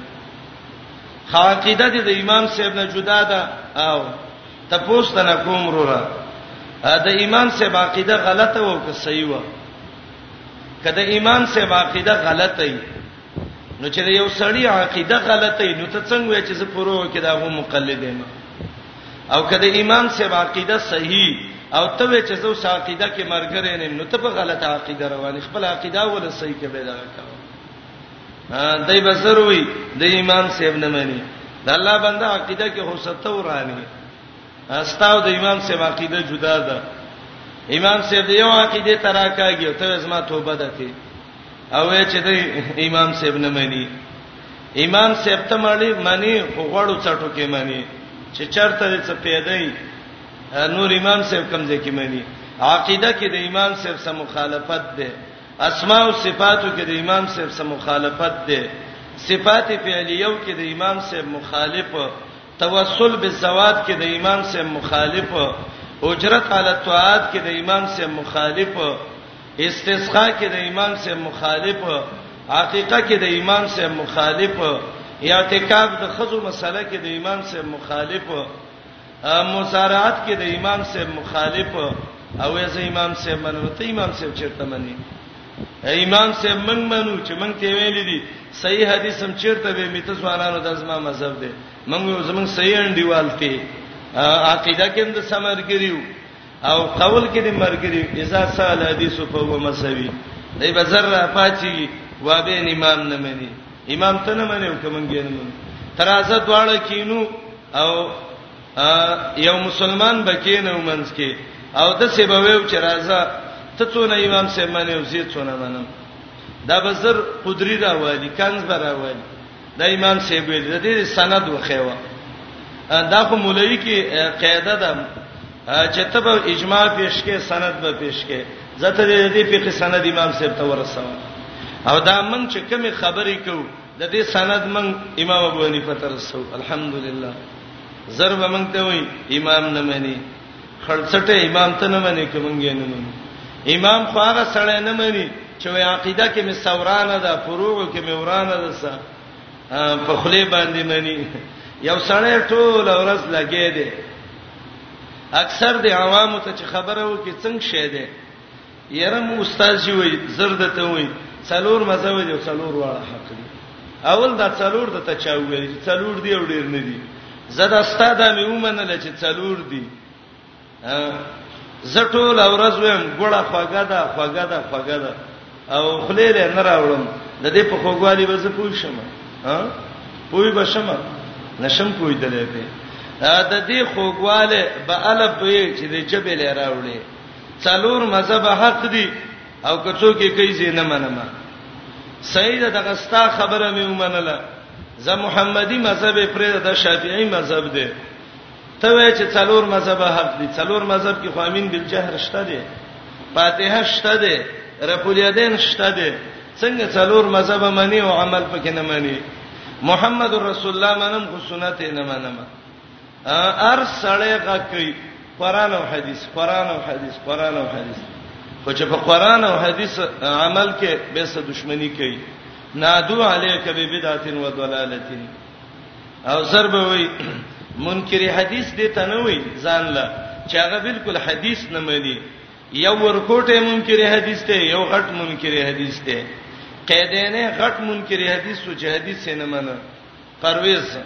عقیده دې د امام صاحب نه جدا ده او تپوس تنه کوم وروره د امام صاحب عقیده غلطه و که صحیح و کله امام صاحب عقیده غلطه نو چې یو سړی عقیده غلطه وي نو ته څنګه وای چې زه پرو کې دا غو مقلد یم او کله امام صاحب عقیده صحیح او ته وای چې زه اوس عقیده کې مرګره نه نو ته په غلطه عقیده روان خپل عقیده ولا صحیح کې پیدا کړو دای بسروي د امام صاحب نه مانی د الله بنده عقیده کې هوسته ورانی استاو د امام صاحب عقیده جدا ده امام صاحب یو عقیده تراکاږي ته زما توبه ده ته او چې د امام صاحب نه مانی امام صاحب ته مانی مانی غوړو چټو کې مانی چې چرته څه پیدای نور امام صاحب کم ځای کې مانی عقیده کې د امام صاحب سره مخالفت ده اسماء او صفاتو کې د امام صاحب سره مخالفت ده صفات فعلیو کې د امام صاحب مخالف توسل بالزوات کې د امام صاحب مخالف اجرت علی الطاعات کې د امام صاحب مخالف استسقا کې د امام سه مخالف عقیقه کې د امام سه مخالف اعتکاف د خزو مسله کې د امام سه مخالف مزارعات کې د امام سه مخالف او یې سه امام سه منو ته امام سه چیرته منی امام سه من منو چې من ته ویل دي صحیح حدیث هم چیرته به میته سوالانو د ازما مذهب دی من یو زمون صحیح انډیوالته عقیده کې هم د سمرګریو او قول کې دې مرګري اذا سال حدیث فهو مسوي دای به ذره پاتې وابین امام نه مني امام ته نه مني او کومګې نه مني ترازه دواړه کینو او یو مسلمان بکینو منځ کې او د څه به ویو چې راځه ته څونه امام سیمانه او زیات څونه منم دا بزر قدرت راوالي کنز راوالي دا امام صاحب ویل د دې سند وخیوه دا خو مولوی کې قاعده ده چې ته به اجماع پیش کې سند به پیش کې زته دې دې فقہ سند امام صاحب ته ورسو او دا من چې کومه خبرې کو د دې سند من امام ابو حنیفه ته رسو الحمدلله ضرب من ته وای امام نه مانی خړڅټه امام ته نه منې کومګې نه منې امام خو هغه سړی نه مني چې وای عقیده کې مې سورانه ده فروع کې مې ورانه ده سا په خله باندې مني یو سړی ټول ورځ لګې دی اکثر د عوامو ته چې خبره وکي څنګه شه دی یره مو استاد جی وای زرد ته وای څلور مزه وای څلور واړه حق دي اول دا څلور د ته چا وای څلور دی او ډیر نه دي زدا استاد مې ومنل چې څلور دي زه ټول ورځ ویم ګړه خوګه ده خوګه ده خوګه ده او خلې له نه راوړم د دې په خوګوالي به زه پوه شم ها پوه به شم نشم پوه دلې په د دې خوګواله به الف به چې د جبل راوړي څلور مذهب حق دي او که څوک یې کوي زه نه منم سید دغه ستا خبره مې ومنله زه محمدي مذهب پرې د شافعي مذهب دی ته وای چې څلور مذهب حق دي څلور مذهب کې خو امین بالجهر شته دي فاتحه شته دي رفع الیدین شته دي څنګه څلور مذهب منی او عمل پکې نه منی محمد رسول الله منم خو سنت نه منم هر سړی غږ کوي قران او حديث قران او حديث قران او حديث خو چې په قران او حديث عمل کې به څه دښمنی کوي نادو عليك ببدعه و ضلاله او ضرب وي منکر حديث دې ته نه وي ځان لا چې هغه بالکل حديث نه مانی یو ورکوټه منکر حدیث ته یو غټ منکر حدیث ته قیدینه غټ منکر حدیث او جهادي سینمنه پرويز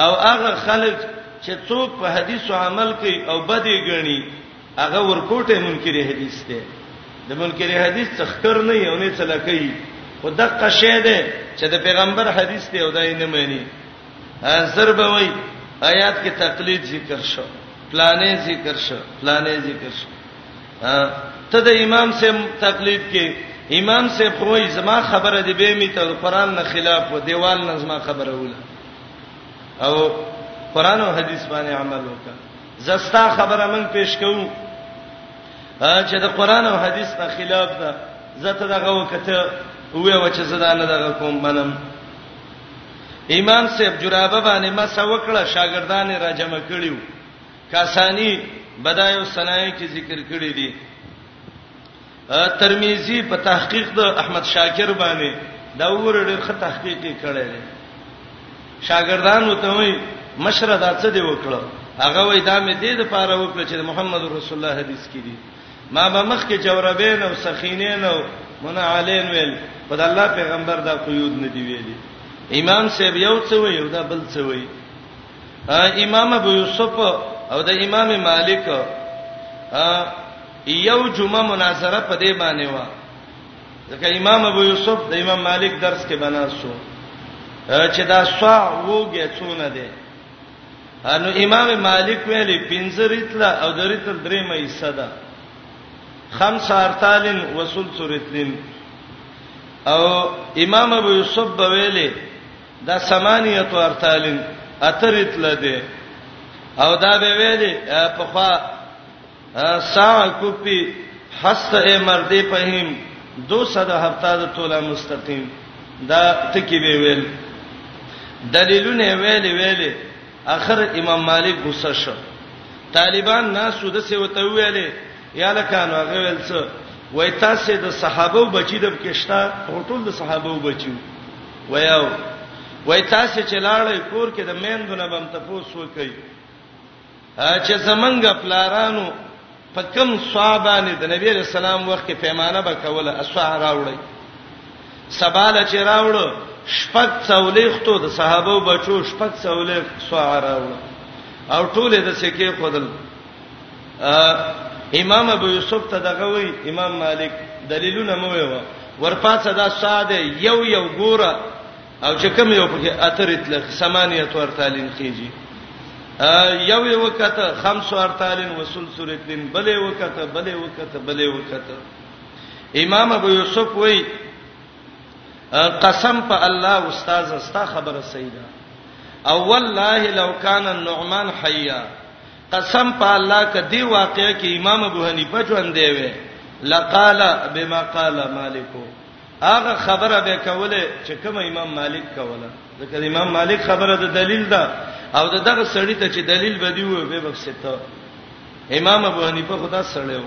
او هغه خلک چې څوک په حدیثو عمل کوي او بدی ګڼي هغه ورکوټه منکر حدیث دی د منکر حدیث څخکر نه یو نه چلکې او دقه شی دی چې د پیغمبر حدیث دی او دای نه مانی ضرب وای آیات کې تقلید ذکر شو پلانې ذکر شو پلانې ذکر شو ته د امام سم تقلید کې امام سه خوې زما خبره دی به می ته قران نه خلاف و دیوال نه زما خبره وله او قران او حدیث باندې عمل وکړه زستا خبره من پیش کوم چې د قران او حدیث نه خلاف ده زته دغه وکته وې و چې زدا نه دغه کوم منم امام صاحب جرابه باندې ما سوکړه شاګردان را جمع کړیو کاسانی بدایو صنایع کې ذکر کړی دی ترمذی په تحقیق د احمد شاکر باندې دا ور ډېر ښه تحقیق کړی دی شاګردان وته وي مشره دا څه دی وکړو هغه وای دا مې دې د پاره وکړ چې محمد رسول الله حدیث کې دي ما به مخ کې جوربین او سخینین او منعلین ویل په د الله پیغمبر دا قیود نه دی ویلي امام صاحب یو څه وی او دا بل څه وی امام ابو یوسف او د امام مالک یو جمعه مناظره په دې باندې و ځکه امام ابو یوسف د امام مالک درس کې بناسو چې دا سوا وګه څونه ده نو امام مالک ویلي پنځه ریتلا او د ریتل درې مې صدا خمس ارتالن وسل سورتلن او امام ابو یوسف ویلي دا ثمانیه ارتالین اتریت لده او دا به ویلي په خوا سا کوپی حست ای مردی پهیم 200 هفته د توله مستقیم دا ټکی به ویل دلیلونه ویلي ویلي اخر امام مالک غوسه شو طالبان ناسو د څه وته ویلي یا لکانو هغه ویل څه وای تاسو د صحابه بچی د بکشتا ټول د صحابه بچیو ویاو وای تاسو چې لاړې کور کې د میندونه بم تاسو وکي چې زمنګ پلارانو په کم صحابانه د نبی رسول الله وخت کې پیمانه به کوله اسوه راوړی سباله چې راوړو شپږ څولېختو د صحابه بچو شپږ څولېخت سوه راوړو او ټوله د سکه خدل امام ابو یوسف ته دغه وی امام مالک دلیلونه مو ویو ورپاتې دا ساده یو یو ګوره او چې کوم یو پکې اتر اطلاق سمانیه تور تعلیم کیږي یو یو کته خمس ور تعلیم وصول سورتین بلې وکته بلې وکته بلې وکته امام ابو یوسف وای قسم په الله استاد استا خبره صحیح ده او والله لو کان النعمان حیا قسم په الله ک دی واقع کې امام ابو حنیفه ژوند دی وې لقال بما قال مالک هغه خبره به کوله چې کوم امام مالک کوله ځکه امام مالک خبره د دلیل ده او دغه سړی ته چې دلیل بدی و به بخښته امام ابو حنیفه خدا سړیو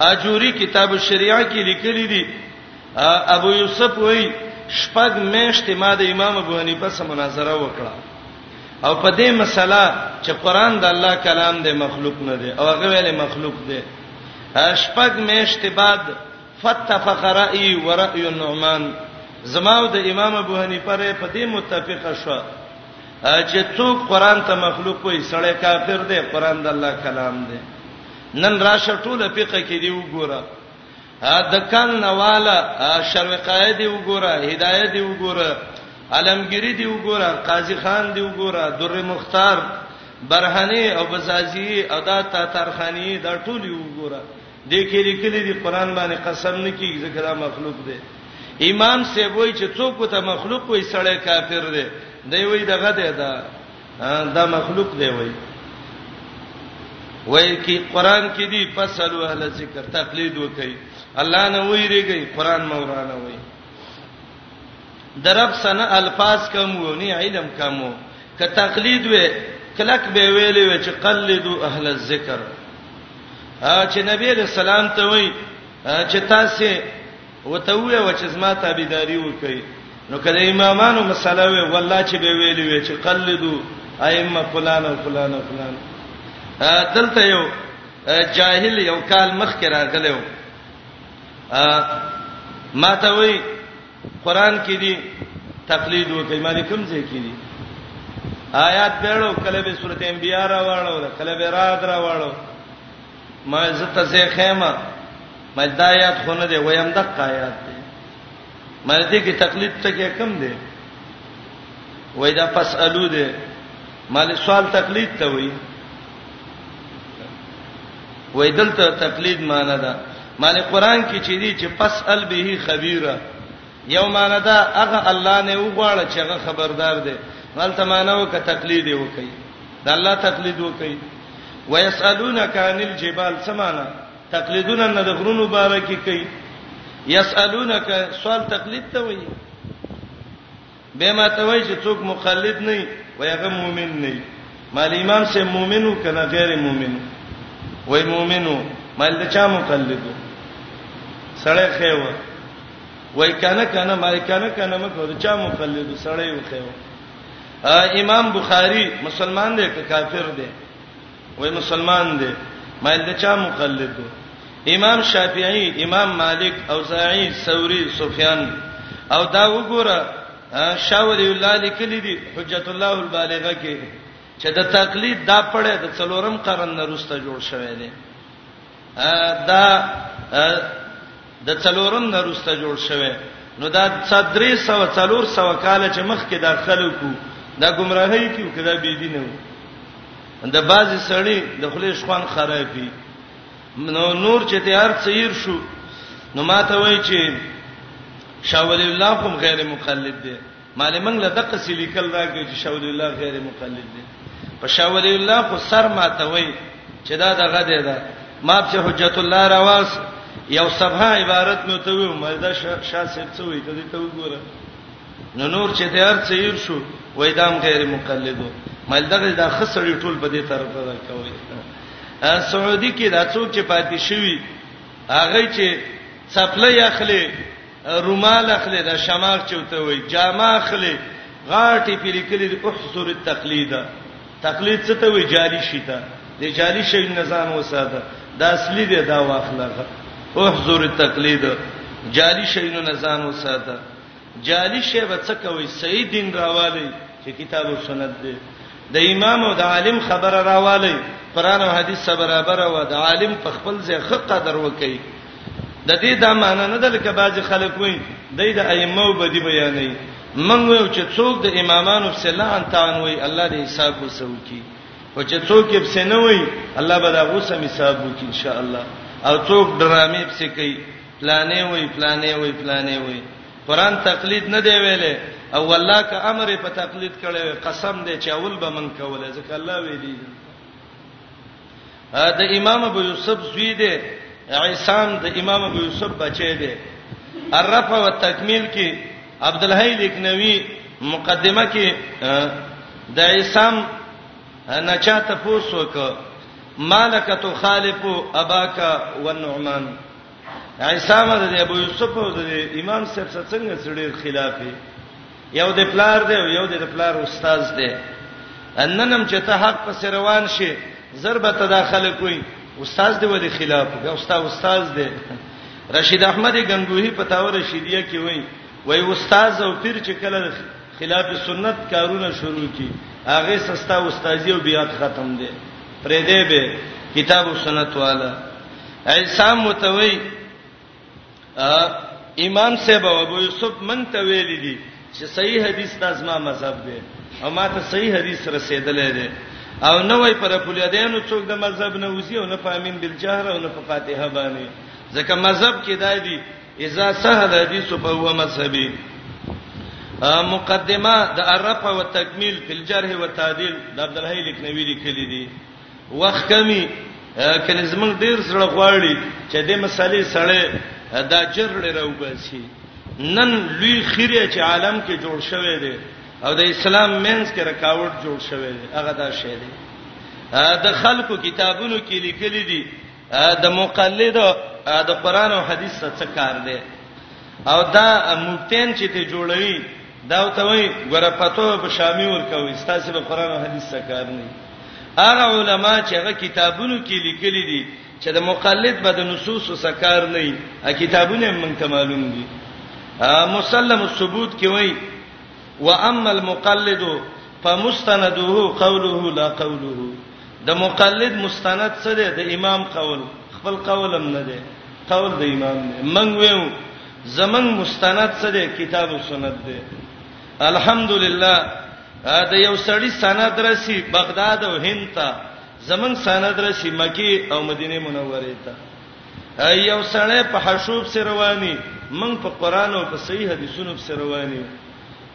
اجوری کتاب الشریعه کې لیکلی دی ابو یوسف وای شپږ میشت ما د امام ابو حنیفه سره مناظره وکړه او په دې مسله چې قران د الله کلام دی مخلوق نه دی او هغه ویلې مخلوق دی شپږ میشت بعد فتفق رأی و رأی النعمان زماو د امام ابو حنیفه ری په دې متفقه شو چې څوک قران ته مخلوق وي سړی کافر دی قران د الله کلام دی نن راشه ټوله فقہ کې دی وګوره د کان نواله شرقایه دی وګوره هدایه دی وګوره علمګری دی وګوره قاضی خان دی وګوره در مختار برهنی او بزازی او دا تاترخانی دا ټول وګوره د کې لیکلي دی قران باندې قسم نه کیږي ځکه دا مخلوق دی امام سیبوی چې څوک ته مخلوق وي سړی کافر دی دی وی دغه دی دا دا مخلوق دی وای وای کی قران کې دی فصلو اهل ذکر تقلید وکي الله نه ویریږي قران مورانه وای درب سنه الفاظ کم ونی علم کم وو که تقلید وې کلک به ویلې و چې قلدو اهل الذکر چې نبی رسول الله ته وای چې تاسو وته وې و چې زما تابعداري وکړي نو کله امامانو مسله وې والله چې به ویلې وې چې قلدو ائمه فلان او فلان او فلان دلته یو جاهل یو کال مخ کې راغلو ما ته وې قران کې دي تقلید وکړي مالې کوم ځای کې دي آیات بیړو کله به سورته انبیاء راوړو کله به رات راوړو ما زته زه خیمه ما دایات خو نه دی ویم د قایات دی ما دې کې تقلید ته کې کم دی وای دا پس الو دی مال سوال تقلید ته وای وای دلته تقلید معنی ده مال قران کې چې دی چې پس ال به خبيره یو معنی ده هغه الله نه وغواړي چې هغه خبردار دی مال ته معنی وکړه تقلید وکړي د الله تقلید وکړي ويسالونک عن الجبال څه معنی تقلیدونه نه د غرونو باره کې کوي یسالونک سوال تقلید ته وایي به ما ته وایي چې څوک مقلد نه وي هغه مؤمن نه وي مال امام سه مؤمنو کنه غیر مؤمنو وای مؤمنو مال د چا مقلد سړی خېو وای کنه کنه مال کنه کنه مکو د چا مقلد سړی وخېو امام بخاری مسلمان دی که کافر دی وای مسلمان دی مایل د چا مقلد دی امام شافعی امام مالک اوزاعی ثوری سفیان او دا وګوره شاور الله لیکلی دی حجت الله البالغه کې چې د تقلید دا پړې د څلورم قرن نه روسته جوړ شوی دی دا د څلورم نه روسته جوړ شوی نو دا صدرې سو څلور سو کال چې مخ کې دا خلکو دا گمراهی کیو کدا بی دین وو د بازي سړی د خلیش خوان خرابي نو نور چې ته هر څیر شو نو ماته وای چې شاول الله کوم غیر مقلد دی مالې موږ له دقه سې لیکل راکړي چې شاول الله غیر مقلد دی په شاول الله خو سر ماتوي چې دا دغه دی دا ما په حجت الله رواس یو صفه عبارت مې ته ویو مې دا شاه صاحب څه وی ته دې ته وګوره نو نور چې ته هر څه یې شو وای دا غیر مقلد وو مې دغه دا خسړی ټول په دې طرف راکوي سعودي کې دا څوک چې پاتې شوی هغه چې څپلې اخلي رومال اخلي دا شماغ چوته وي جامه اخلي غاټي پیری کلی احذر التقلید تقلید څه ته وي جالي شي ته د جالي شي نزان وساده دا اصلي دی دا واخله احذر التقلید جالي شي نو نزان وساده جالي شي به څه کوي صحیح دین راوالي چې کتاب او سنت دی د امام او د عالم خبره راوالي قران او حديث سره برابر او د عالم په خپل ځای خقه درو کوي د دې دا معنی نه ده لکه بعض خلک وایي د دې د ائمه وبدي بیانې منګ ویو چې څوک د امامانو په سلا ان تان وایي الله دې حساب وسو کی او چې څوک یې په نه وایي الله به دا غوسه حساب وکړي ان شاء الله او څوک ډرامې په کوي پلانې وایي پلانې وایي پلانې وایي قران تقلید نه دی ویلې او والله که امر په تقلید کړي قسم دې چې اول به من کوله ځکه الله ویلي د امام ابو یوسف زوی دی عصام د امام ابو یوسف بچی دی الرفع والتکمیل کې عبد الحی لکنوی مقدمه کې د عصام نچا ته پوسوک مالک تخالف اباک والنعمان عصامه د ابو یوسف او د امام صاحب سره څنګه څډیر خلاف یو د پلار دی او یو د پلار استاد دی اننم چې ته حق په روان شي ضربه تداخل کوي استاد دی ولې خلاف دی استاد استاد دی رشید احمد غنگوهی په تاور رشیدیه کې وای وای استاد او پیر چې کله خلاف سنت کارونه شروع کی هغه سستا استادی او بیات ختم دی پرې دی به کتاب او سنت والا عیسی متوي امام صاحب او ابو یوسف مونږ ته ویل دي چې صحیح حدیث دا زما مذهب دی او ما ته صحیح حدیث رسیدلې دی او نه وای پر پولیدانو څوک د مذهب نه وځي او نه فامین بالجهر او نه په فاتحه باندې ځکه مذهب کې دا دی اذا سهل حدیث فهو مذهبي مقدمه د الرفع والتکمیل فی الجرح والتعدیل د عبد الحی لکنوی لیکلی دی وخت کمی کله زمونږ ډیر زړه غواړي چې د مسالې سره دا جرړه راوباسي نن لوی خیره چې عالم کې جوړ شوی دی او د اسلام مینس کې رکاوټ جوړ شوی دی هغه دا شی دی د خلکو کتابونو کې لیکلي دي د مقلد د قران او حدیث څخه کار دی او دا مبتین چې ته جوړوي دا ورته وایي ګوره فتوا به په شامی ورکوي ستاسو به قران او حدیث څخه کار نه هغه علما چې هغه کتابونو کې لیکلي دي چې د مقلد به د نصوص څخه کار نه وي هغه کتابونه موږ ته معلوم دي مسلم الثبوت کې وایي واما المقلد فمستنده قوله لا قوله د مقلد مستند څه دی د امام قول خپل قولم نه دی قول د امام نه منګ ویو زمنګ مستند څه دی کتاب او سنت دی الحمدلله د یو سړی سند رسی بغداد او هند ته زمنګ سند رسی مکی او مدینه منوره ته یو سړی په حشوب سره رواني من په قران او په صحیح حدیثونو سره رواني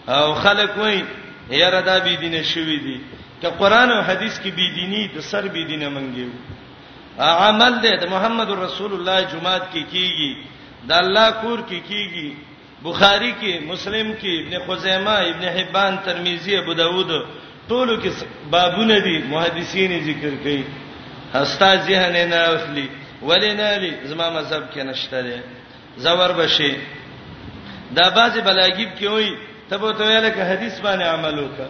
او خلک وای یاره دا بی دینه شوی دی ته قران او حدیث کې بی دینی ته سر بی دینه منګیو عمل دې د محمد رسول الله جمعات کې کی کیږي د الله کور کې کیږي بخاری کې مسلم کې ابن خزیمه ابن حبان ترمذی ابو داود ټولو کې بابونه دي محدثین ذکر کوي هستا ذهن نه اخلي ولې نه لري زما مذهب کې نشته دي زور بشي دا بعضی بلاګیب کې وای ته به ته ویل کې حدیث باندې عمل وکړه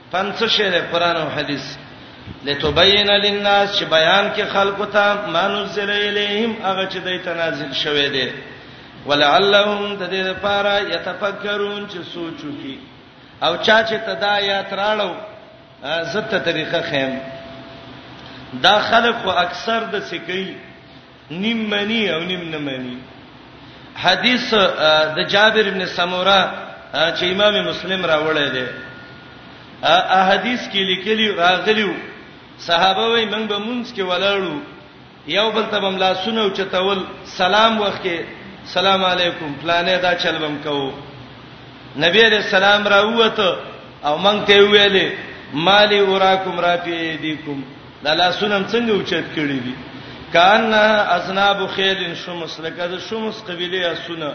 پن څه شی دی قران او حدیث لتبین للناس چې بیان کې خلکو ته مانزل الیهم هغه چې دای ته نازل شوه دی ولعلهم د دې لپاره یتفکرون چې سوچو کی او چا چې تدا یا تراړو زته طریقه خیم دا خلک خو اکثر د سکی نیم منی او نیم نه منی حدیث د جابر ابن سموره چې امام مسلم راوړی دی ا حدیث کې لیکلی راغلیو صحابه وای موږ به مونږ کې ولاړو یو بل ته بم لاسونه او چتول سلام وخت کې سلام علیکم فلانه دا چل بم کو نبی علیہ السلام راووت او مونږ ته ویلې مالی وراکم را پیدیکم دا لاسونه هم څنګه اوچت کړي دي کانها اذناب خیل شمس لکه د شمس قبيله اسونه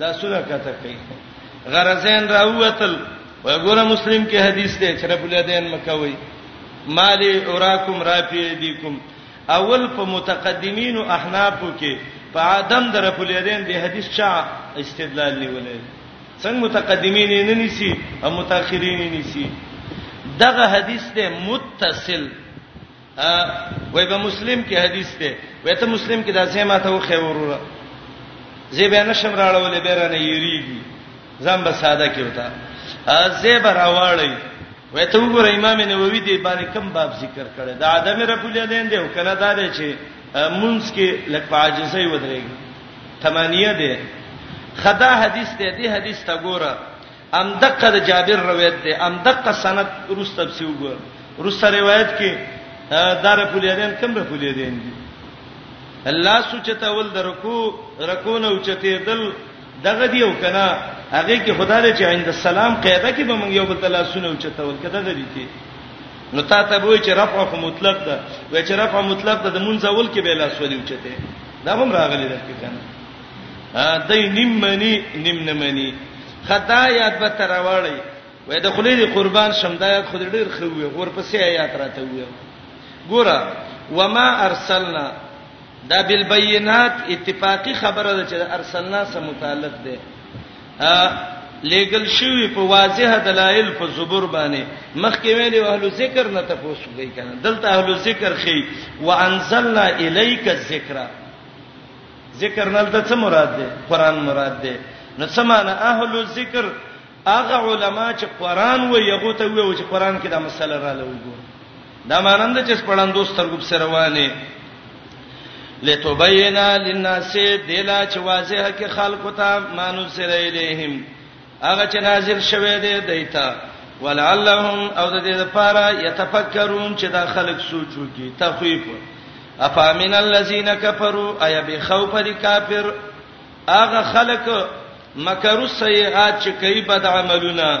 دا سونه کته کوي غرزین راوتل وګوره مسلم کې حدیث دی چې رب الیدین مکوي مالی اوراکم رافی دیکم اول په متقدمین او احنافو کې په ادم در رب الیدین دی حدیث چا استدلال نیولې څنګه متقدمین یې نه نیسی او متأخرین یې نیسی دغه حدیث ته متصل ا وای په مسلم کې حدیث ته وای ته مسلم کې دا ځای ماته وخه وروره زی به نشم راړولې به رانه یریږي ځم به ساده کې وتا زی به راوړی وای ته وګوره امام نووي دی باندې کم باب ذکر کړی دا عدم رب الیدین دی او کنه دا دی چې مونږ کې لکه عاجزۍ ودرېږي ثمانیه دی خدا حدیث دی دی حدیث تا ګوره ام دقه د جابر روایت دی ام دقه سند رستب سی وګور رست روایت کې دار پولیدین کم به پولیدین دي الله سوچته ول درکو رکو نه اوچته دل دغه دی او کنه هغه کې خدای دې چې عند السلام قاعده کې به مونږ یو بل تعالی سونه اوچته ول کده غری کې نو تا ته وای چې رفع مطلق ده وای چې رفع مطلق ده د مونږ ول کې به لا سولې اوچته دا هم راغلی ده کنه دای نیم منی نیم نه منی خدا یاد به تراوړی وای د خلی دی قربان شم دا یاد خو ډیر خو وي غور پسې آیات راته وي ګوره وما ارسلنا دا بالبينات اتفاقی خبره ده چې ارسلنا سم متعلق ده لېګل شوی په واضح دلایل په زبر باندې مخکې ویلې اهل ذکر نه تاسو کوي کنه دلته اهل ذکر خي وانزلنا الیک الذکر ذکر نه د څه مراد ده قران مراد ده نو سمانه اهل الذکر هغه علما چې قران و یغو ته وی او چې قران کې دا مسله را لوي دا مانند چې شپړندو سترګو سره روانه لتبینا للناس دلا چې واضح کې خلق ته مانو سره الیهم هغه چې نازل شوه دی دیتا ولعلهم او د دې لپاره یتفکرون چې دا خلق سوچ وکي تخویف افامن الذين كفروا اي بخوف الكافر هغه خلق مکرو سیئات چې کوي بد عملونه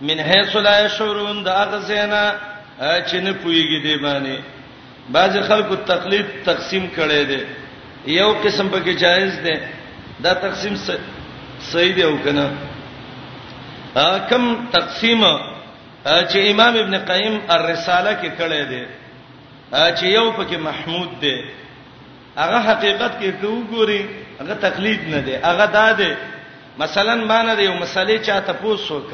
من حيث لا يشعرون دا غزینا چې نه پويږي دی باندې بعض خلکو تقلید تقسیم کړي دي یو قسم پکې جایز دی دا تقسیم صحیح دی او کنه کم تقسیم چې امام ابن قیم الرساله کې کړي دي چې یو پکې محمود دی هغه حقیقت کې ته وګوري هغه تقلید نه دی هغه دا دی مثلا ما نه یو مسلې چا ته پوسو ک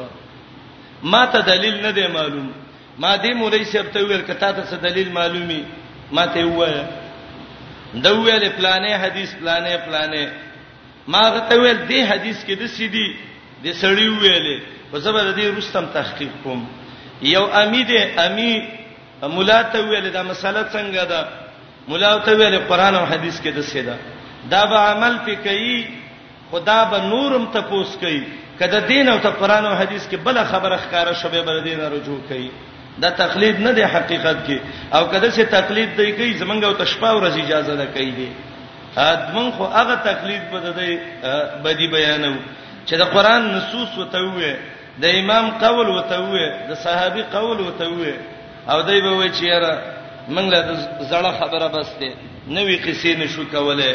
ما ته دلیل نه دی معلوم ما دې مولای صاحب ته ویل کته ته څه دلیل معلومي ما ته وایې دا ویل پلانې حدیث پلانې پلانې ما غته ویل دې حدیث کې د سیدی د سړی ویلې په زبر دې رستم تحقیق کوم یو امی دې امی مولا ته ویل دا مسله څنګه ده مولا ته ویل قران او حدیث کې د سیدا دا به عمل پکې خو دا به نور هم تپوس کوي، که د دین او د قرآن او حدیث کې بله خبره ښکاره شوه بیا به د دې نه رجوع کوي، دا تقلید نه دی حقیقت کې او که داسې تقلید دی کوي زمونږ او ته شپه ورځ اجازه ده کوي دې مونږ خو هغه تقلید به د دې بدی بیانو چې د قرآن نصوص وته وې د امام قول وته وې د صحابي قول وته وې او دای به وې چې یاره مونږ له زړه خبره بس ته نوې قصې نشو کولای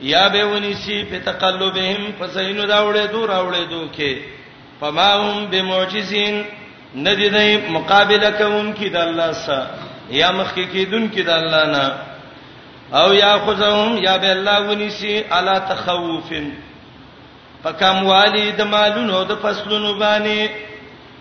یا به ونیسی په تقلبهم فزینو دا وړې دو راوړې دو کې فما هم بمعجزین ندی دای مقابله کوونکی د الله سره یا مخکې کیدونکی د الله نه او یا خذهم یا به الله ونیسی علا تخوفن پکم والی د مالونو د فصلونو باندې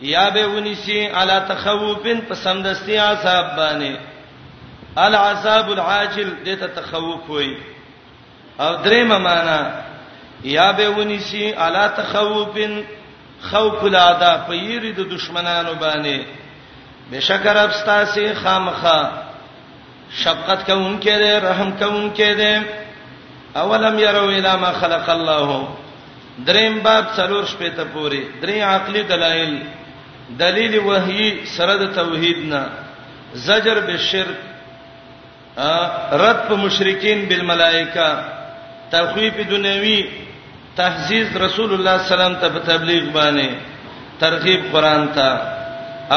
یا به ونیسی علی تخوفن په سمدستی عذاب باندې العذاب العاجل دته تخوف وای او درېمه معنا یا به ونیسی علی تخوفن خوف الادا په یری د دشمنانو باندې بشکر ابستاسه خامخه شفقت کوونکی دی رحم کوونکی دی اولم يروا الى ما خلق الله دریم باب څلور شپې ته پوری درې عقلي دلایل دلیل وحی سره د توحید نه زجر بالشرک رد په مشرکین بالملائکه تخویف دنیوی تحزیز رسول الله سلام ته په تبلیغ باندې ترغیب قران ته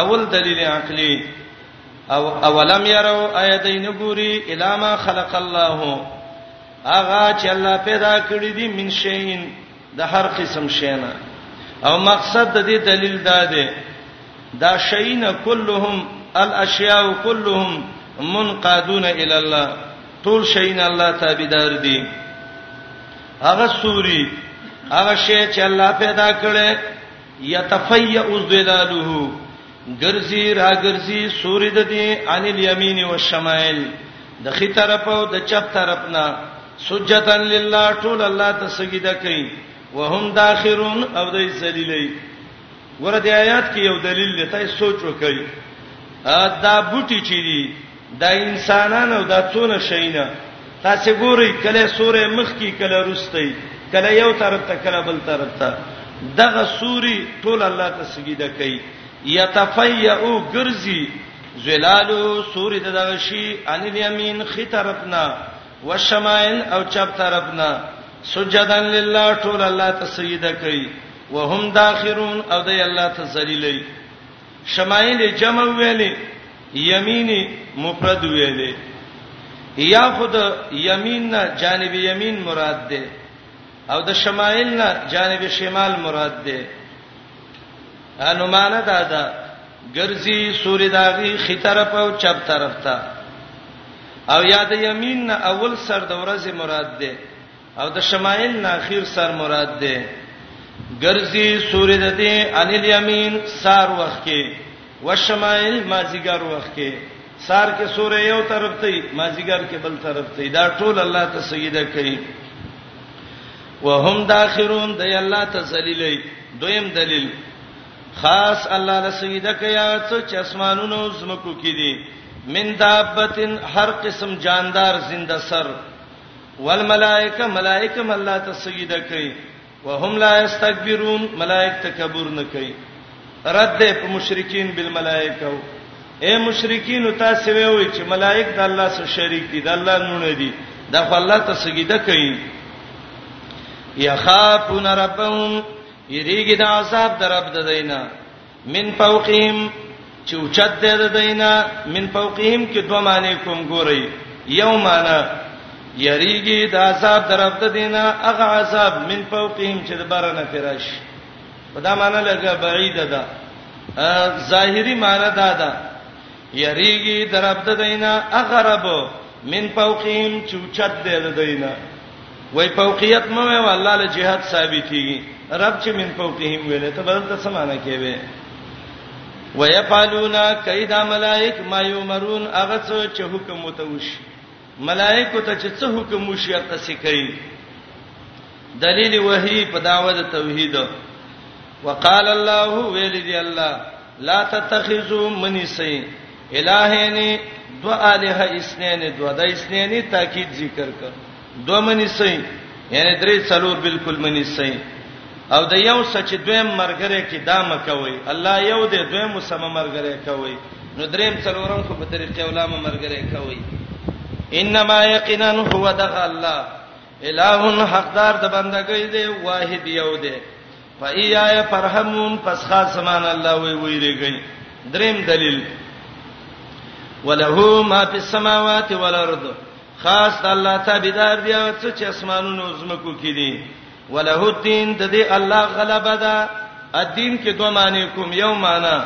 اول دلیل عقلی او اولم يروا ايدين غوري الى ما خلق الله اغا چې الله پیدا کړی دي من شین د هر قسم شینا او مقصد د دې دلیل دا دی دا شین كلهم الاشیاء كلهم منقادون الى الله ټول شین الله تابعدار دي هغه سوري هغه شی چې الله پیدا کړي یتفیع ذلاله ګرځي را ګرځي سوري د دې ان الیمین او شمائل د خي طرف او د چپ طرف نه سجدن لله ټول الله ته سجده کوي وهم داخرون او د ذلیلې ورته آیات کې یو دلیل لته سوچ وکړي دا بوټي چي دي دا انسانان او دا څونه شینه تاسو ګورئ کله سورې مخ کې کله رستي کله یو طرف ته کله بل طرف ته دغه سوري ټول الله ته سجده کوي یتفیعو ګرځي زلالو سوري دغه شی ان الیمین خي طرفنا والشمائل او چپ طرفنا سجدا لله ټول الله ته سجده کوي وهم داخرون او دی الله ته ذلیلای شمائل جمع ویلې یمین مفرد ویلې یا خود یمین نه جانب یمین مراد ده او د شمائل نه جانب شمال مراد ده انو معنا دا ده ګرځي سوري داغي خي طرف او چپ طرف ته او یاد یمین نه اول سر د ورځې مراد ده او د شمائل نه اخیر سر مراد ده ګرځي سورې د دې ان الیمین سار وخت کې وشمائل مازیګر وخت کې سار کې سورې یو طرف ته مازیګر کې بل طرف ته دا ټول الله ته سجده کوي وهم داخرون د الله ته ذلیلې دویم دلیل خاص الله له سجده کوي چې اسمانونو زمکو کې دي من دابتن هر قسم جاندار زنده سر والملائکه ملائکه هم الله ته سجده کوي وهم لا یستكبرون ملائکه تکبر نه کوي رد ده په مشرکین بالملائکه اے مشرکین تاسو وی چې ملائک د الله سره شریک دي د الله نونه دي د الله ته سجده کوي یخافون ربهم یریګی د عذاب درب د دینه من فوقهم چې اوچت دی د دینه من فوقهم کې دوه معنی کوم ګورئ یو معنی یریږي د عذاب درفت دینه هغه عذاب من فوقهم چې د برنه فراش په دا معنی لګه بعید ده ظاهری معنی دا ده یریږي درفت دینه هغه رب من فوقهم چې اوچت دی د دینه وای فوقیت مو وای الله له جهاد ثابتېږي رب چې من فوقهم ویلې ته بدل ته سمانه کوي ويفعلون کیدا ملائک ما یمرون هغه څه چې حکم وته وشي ملائکه ته چې څه حکم وشي هغه څه کوي دلیل وحی په داوود توحید وقال الله ویل دی الله لا تتخذوا منی سین الہین دو الہ اسنین دو د اسنین تاکید ذکر ک دو منی سي یعنی درې څلور بالکل منی سي او د یو سچ دویم مرګره کې دا مکوي الله یو دې دویم سم مرګره کوي نو دریم څلورم خو په طریقې علماء مرګره کوي انما یقینا هو دغ الله الہ حقدار د بندګۍ دی واحد یو دی فایای فرحمون پس خاص سمان الله وی ویریږي دریم دلیل وله ما فی السماوات والارض خاص الله تابعدار دی او څه چې اسمانونو زمکو کې دي وله الدین د دې الله غلبه ده الدین کې دوه معنی کوم یو معنی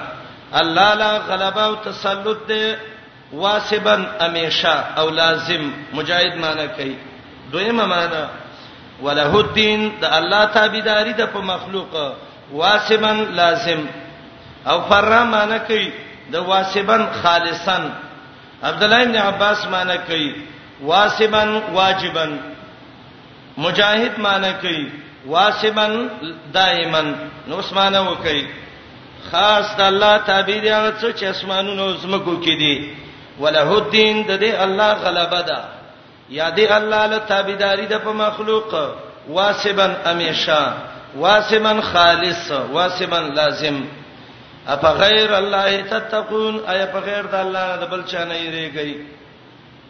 الله لا غلبه او تسلط ده واثبا همیشه او لازم مجاهد معنی کوي دویمه معنی وله الدين د الله تابعداري د په مخلوق واثبا لازم او فرا معنی کوي د واثبا خالصا عبد الله ابن عباس معنی کوي واثبا واجبا مجاهد معنی کوي واسبا دائما نو اسمانه وکي خاص د الله تابع دی هغه څه چې اسمانونو زمکو کې دي وله الدين د دې الله غلبه ده یا دې الله له تابعداري د په مخلوق واسبا امیشا واسبا خالص واسبا لازم اپ غیر الله تتقون ایا په غیر د الله د بل چا نه یریږي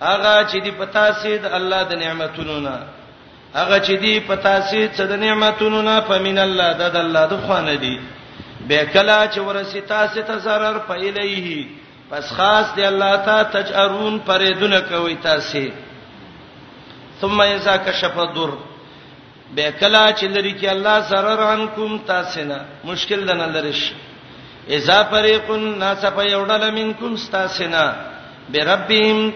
هغه چې دی پتا سي د الله د نعمتونو نه هغه چې دی پتا سي چې د نعمتونو نه فمن الله د الله د خوانه دی به کلا چې ورسی تاسو ته zarar پېلېه پس خاص دی الله تا تجرون پرېدونه کوي تاسو ثم اذا كشف الضر به کلا چې لري کې الله سره ران کوم تاسو نه مشکل دنه لریش اذا فريقن ناس په یوډل منکم تاسو نه بربهم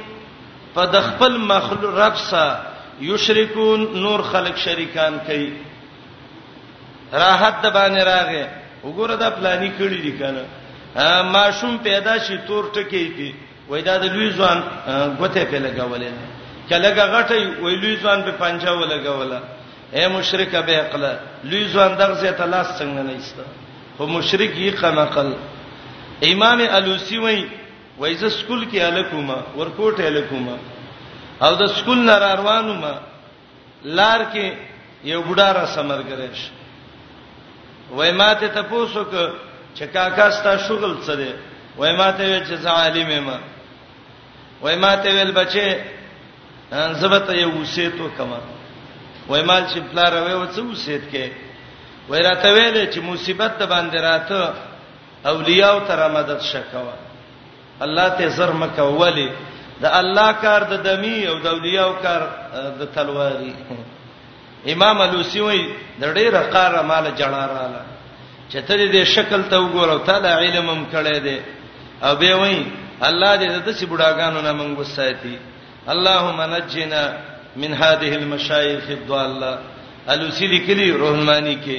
په د خپل مخلوق رب سره یشرکون نور خلق شریکان کوي راحت د باندې راغې وګوره دا پلاني کړی دی کنه ماشوم پیدا شي تور ټکی پی وای دا د لوی ځوان غوته په لګولې چې لګه غټي وای لوی ځوان په پنجا ولګوله اے مشرک به عقل لوی ځوان دغه ته لاس څنګه نه ایسته هو مشرک یې قنقل امام الوسی وای وای ز سکول کې الکوما ورکوټه الکوما او د سکول نه روانو ما لار کې یو بډا را سمرګره شي وای ماته تاسو ک چې کاکا ستا شغل څه دی وای ماته وی چې زه عالم یم وای ماته ویل بچي زبته یو وسیتو کما وای مال چې پلا راوي و څه وسیت کې وای راته ویل چې مصیبت د باندې راته اولیاء تر مدد شکوا الله ته زر مکه ولی د الله کار د دمی او د اولیاء کار د تلواری امام علوسی وای د ډیره قاره مال جړاراله چې ته دې شکل ته وګورو ته د علم هم کړې دې او به وای الله دې د دې بډاګانو نه منغو ساتي اللهم نجنا من هذه المشايخ الضاله الوسی لیکلی روحمانی کې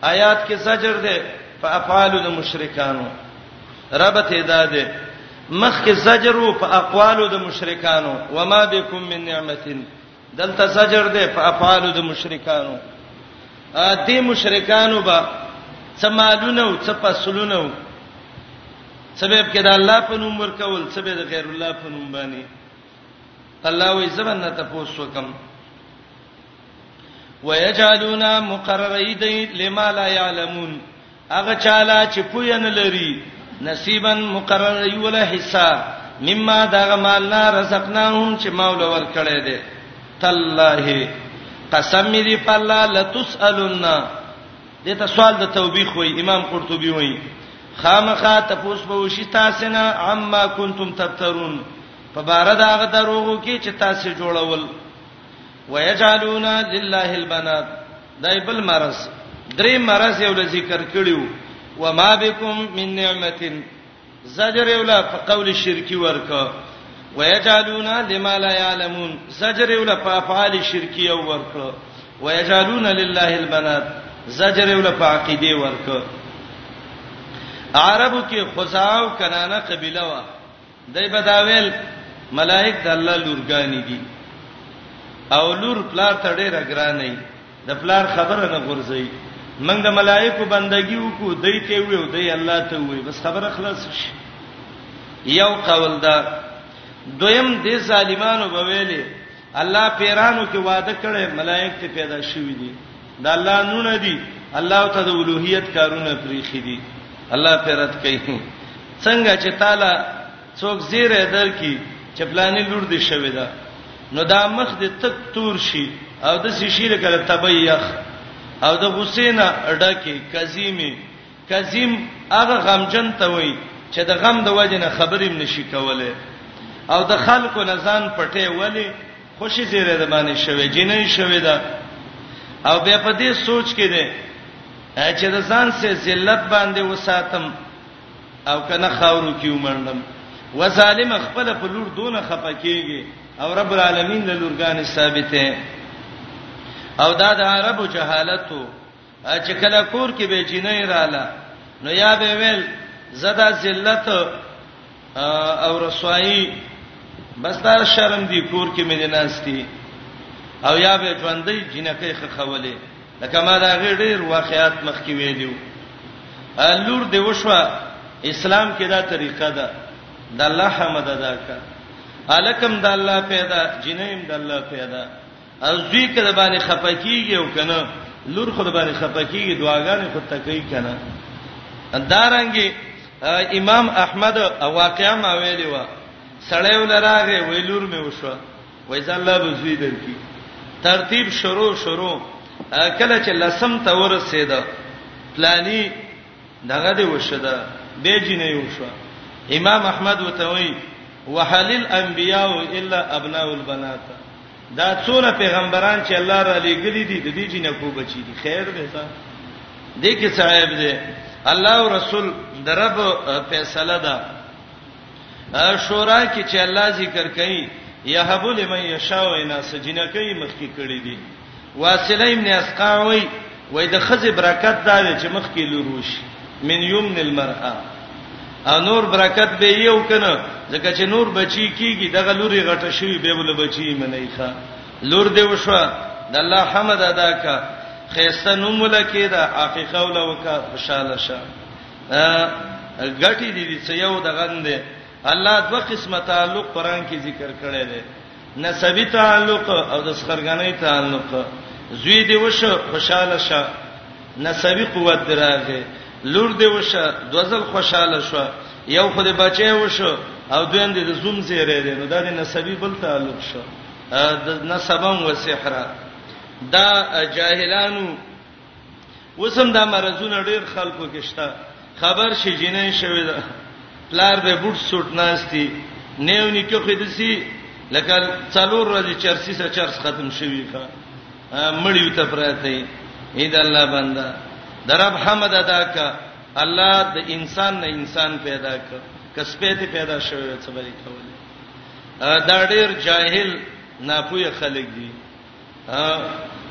آیات کې زجر ده په افعال د مشرکانو ربط ادا ده مخکې زجر وو په اقوال د مشرکانو وما بكم من نعمتين دلته زجر ده په افعال د مشرکانو ا دې مشرکانو با سمالونه او صفصلونه او سبب کې د الله په نوم ورکول سبب د غیر الله په نوم باندې الله وې زبنه تاسو کوم ويجعلون مقرری دی لما لا يعلمون هغه چاله چې پوی نه لري نصیبا مقرری ولا حصہ مما دغه مال نه رزقناهم چې مول ور کړی دی تالله قسم دی په الله لتسالون دته سوال د توبیخ وای امام قرطبي وای خامخا تپوس به وشي تاسو نه عما کنتم تفترون په بار دغه دروغو کې چې تاسو جوړول ويجعلون لله البنات دای بل مرز درې مرز یو ل ذکر کړیو وما بكم من نعمت زجر یو لا په قول شرکی ورکا ويجعلون لما لا يعلمون زجر یو لا په افعال شرکی ورکا ويجعلون لله البنات زجر یو لا په عقیده ورکا عربو کې خزاو کنانه قبيله وا دی به دا ویل ملائک د الله لورګانی دي او لور پلار ته ډیره ګرانه د پلار خبره نه غورځي موږ د ملائکو بندگی وکړو دوی ته ویو دوی الله ته وی بس خبره خلاص شي یو قول دا دویم د ظالمانو بویلې الله پیرانو کې وعده کړي ملائک ته پیدا شوی دي د الله نونه دي الله ته د اولوهیت کارونه پریخي دي الله پرد کوي څنګه چې تعالی څوک زیره درکې چې پلانې لور دې شوې ده نو دا مخ دې تک تور شي او د شیشیر کله تبیخ او د حسینا اډکه کظیمه کظیم هغه غمجن ته وای چې د غم د وجنه خبرې نشي کوله او د خلکو نزان پټه ولی خوشی زیره د باندې شوه جنې شوه دا او بیا په دې سوچ کې ده چې د ځان سه ذلت باندې وساتم او کنه خاورو کې ومنډم وظالم خپل په لور دونه خپکیږي او رب العالمین له لورګان ثابته او دا د عربو جهالتو چې کله کور کې به جنې رااله نو یا به ویل زدا ذلت او رسوایی بس دا شرم دی کور کې مې ناشتي او یا به ژوندۍ جنکې خخولې لکه ما دا غیر ډیر واقعیات مخ کې ویلو لور دی وشوه اسلام کې دا طریقه ده د الله حمد ادا کا الکم د الله پیدا جنیم د الله پیدا از دوی کده باندې خپکیږي او کنه لور خود باندې خپکیږي دعاګانې خود تکي کنه اندارنګي امام احمد واقعا ما ویلی و سړی ولراغه ویلور مې وشو وای زالله بزوی درکی ترتیب شروع شروع کله چې لسم ته ورسېد پلانی دغه دی وشده به جنې وشو امام احمد وتوي وحلل انبیاء الا ابناء البنات دا څونه پیغمبران چې الله را لېګلې دي د دې جنکو بچی دي خیر دی ته دې کې صاحب دی الله او رسول درب فیصله ده شورا کې چې الله ذکر کوي یهب لمن یشاء و اناس جنکې مخکې کړې دي واصل ابن اسقع وای وای د خزه برکت دا وی چې مخ کې لوروش من یمن المرأه او نور برکت به یو کنه ځکه چې نور بچی کیږي دغه لوري غټه شوی به ول بچی منای ښا لور دی وشو د الله حمد ادا کا خیسته نوم ولکې دا عقیقه ول وکا خوشاله شه غټی دي چې یو د غندې الله دوه قسمه تعلق قران کې ذکر کړی دی نسبی تعلق او د سخرګنۍ تعلق زوی دی وشه خوشاله شه نسبی قوت دراغه لور دی وشه دوزل خوشاله شو یو خو دی بچي وشه او دویم دی د زوم زیره دی نو دا د نسبی بل تعلق شو د نسبم و سحر دا جاهلانو وسم دا مرزونه ډیر خلکو کې شته خبر شي جنې شوی دا پلار به بوټ سوټ ناشتي نیو نیکو خې دسی لکه څلور ورځې چرسی سره چرس ختم شوی ښا مړیو ته پراته اې دا الله بندا درب حمد ادا کا الله د انسان نه انسان پیدا ک کسبه ته پیدا شوی څه بری کوله دا ډیر جاهل ناپوهه خلک دي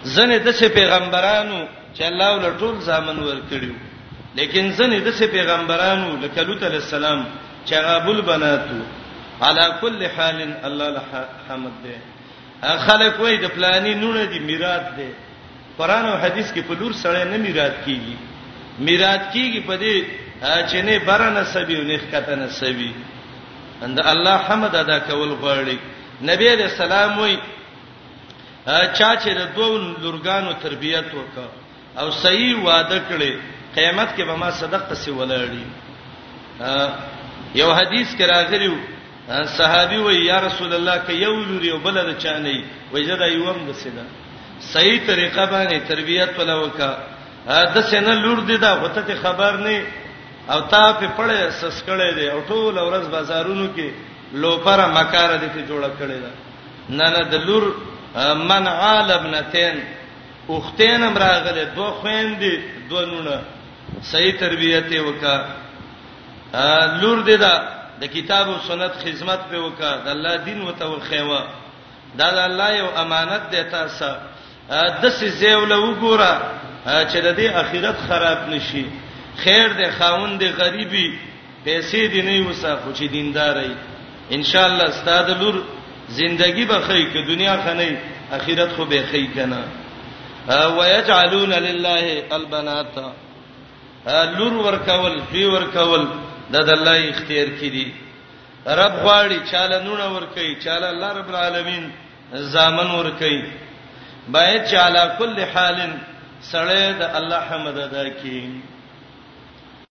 زنه د څه پیغمبرانو چې الله ول ټول ځامن ور کړیو لیکن زنه د څه پیغمبرانو لکه لوط علی السلام چې غابل بناتو علا کل حال الله الحمد ده خلک وای د پلانې نونه دي میراث ده قران او حدیث کې په لور سره نه میراث کیږي میراث کیږي په دې چې نه برنه سبي او نه ښکته نه سبي اند الله حمد ادا کول غواړي نبی رسول الله چا چې د دوو لورګانو تربیت وکړ او صحیح وعده کړي قیامت کې به ما صدق پسې ولاړی یو حدیث کې راغلی صحابي وای یا رسول الله ک یو لور یو بل د چا نه وای زدا یوم د سیدا صحیح طریقه باندې تربیت ولا وکا د سینه لور دی دا وته ته خبر نه او تا په پړې سسکړې دی او ټول ورځ بازارونو کې لوپره مکار دي ته جوړ کړي دا نه نه د لور من عال ابنتين اختين هم راغله دوه خويندې دوه نونه صحیح تربیته یې وکړه لور دې دا د کتاب او سنت خدمت په وکړه د الله دین وتوخیوه دا د الله یو امانت دی تاسو داسې ځای ول وګوره چې د دې اخرت خراب نشي خیر دې خاوند دې غریبي پیسې دې نه وسه خو چې دینداري ان شاء الله استاد لور زندگی به خی ک دنیا خنه اخرت خو به خی کنه ويجعلون لله البنات لور ورکول فی ورکول د الله اختیار کړي رب غواړي چاله نونه ورکي چاله الله رب العالمین زامن ورکوي باید چې علی کل حال سړی د الله حمد ادا کړي.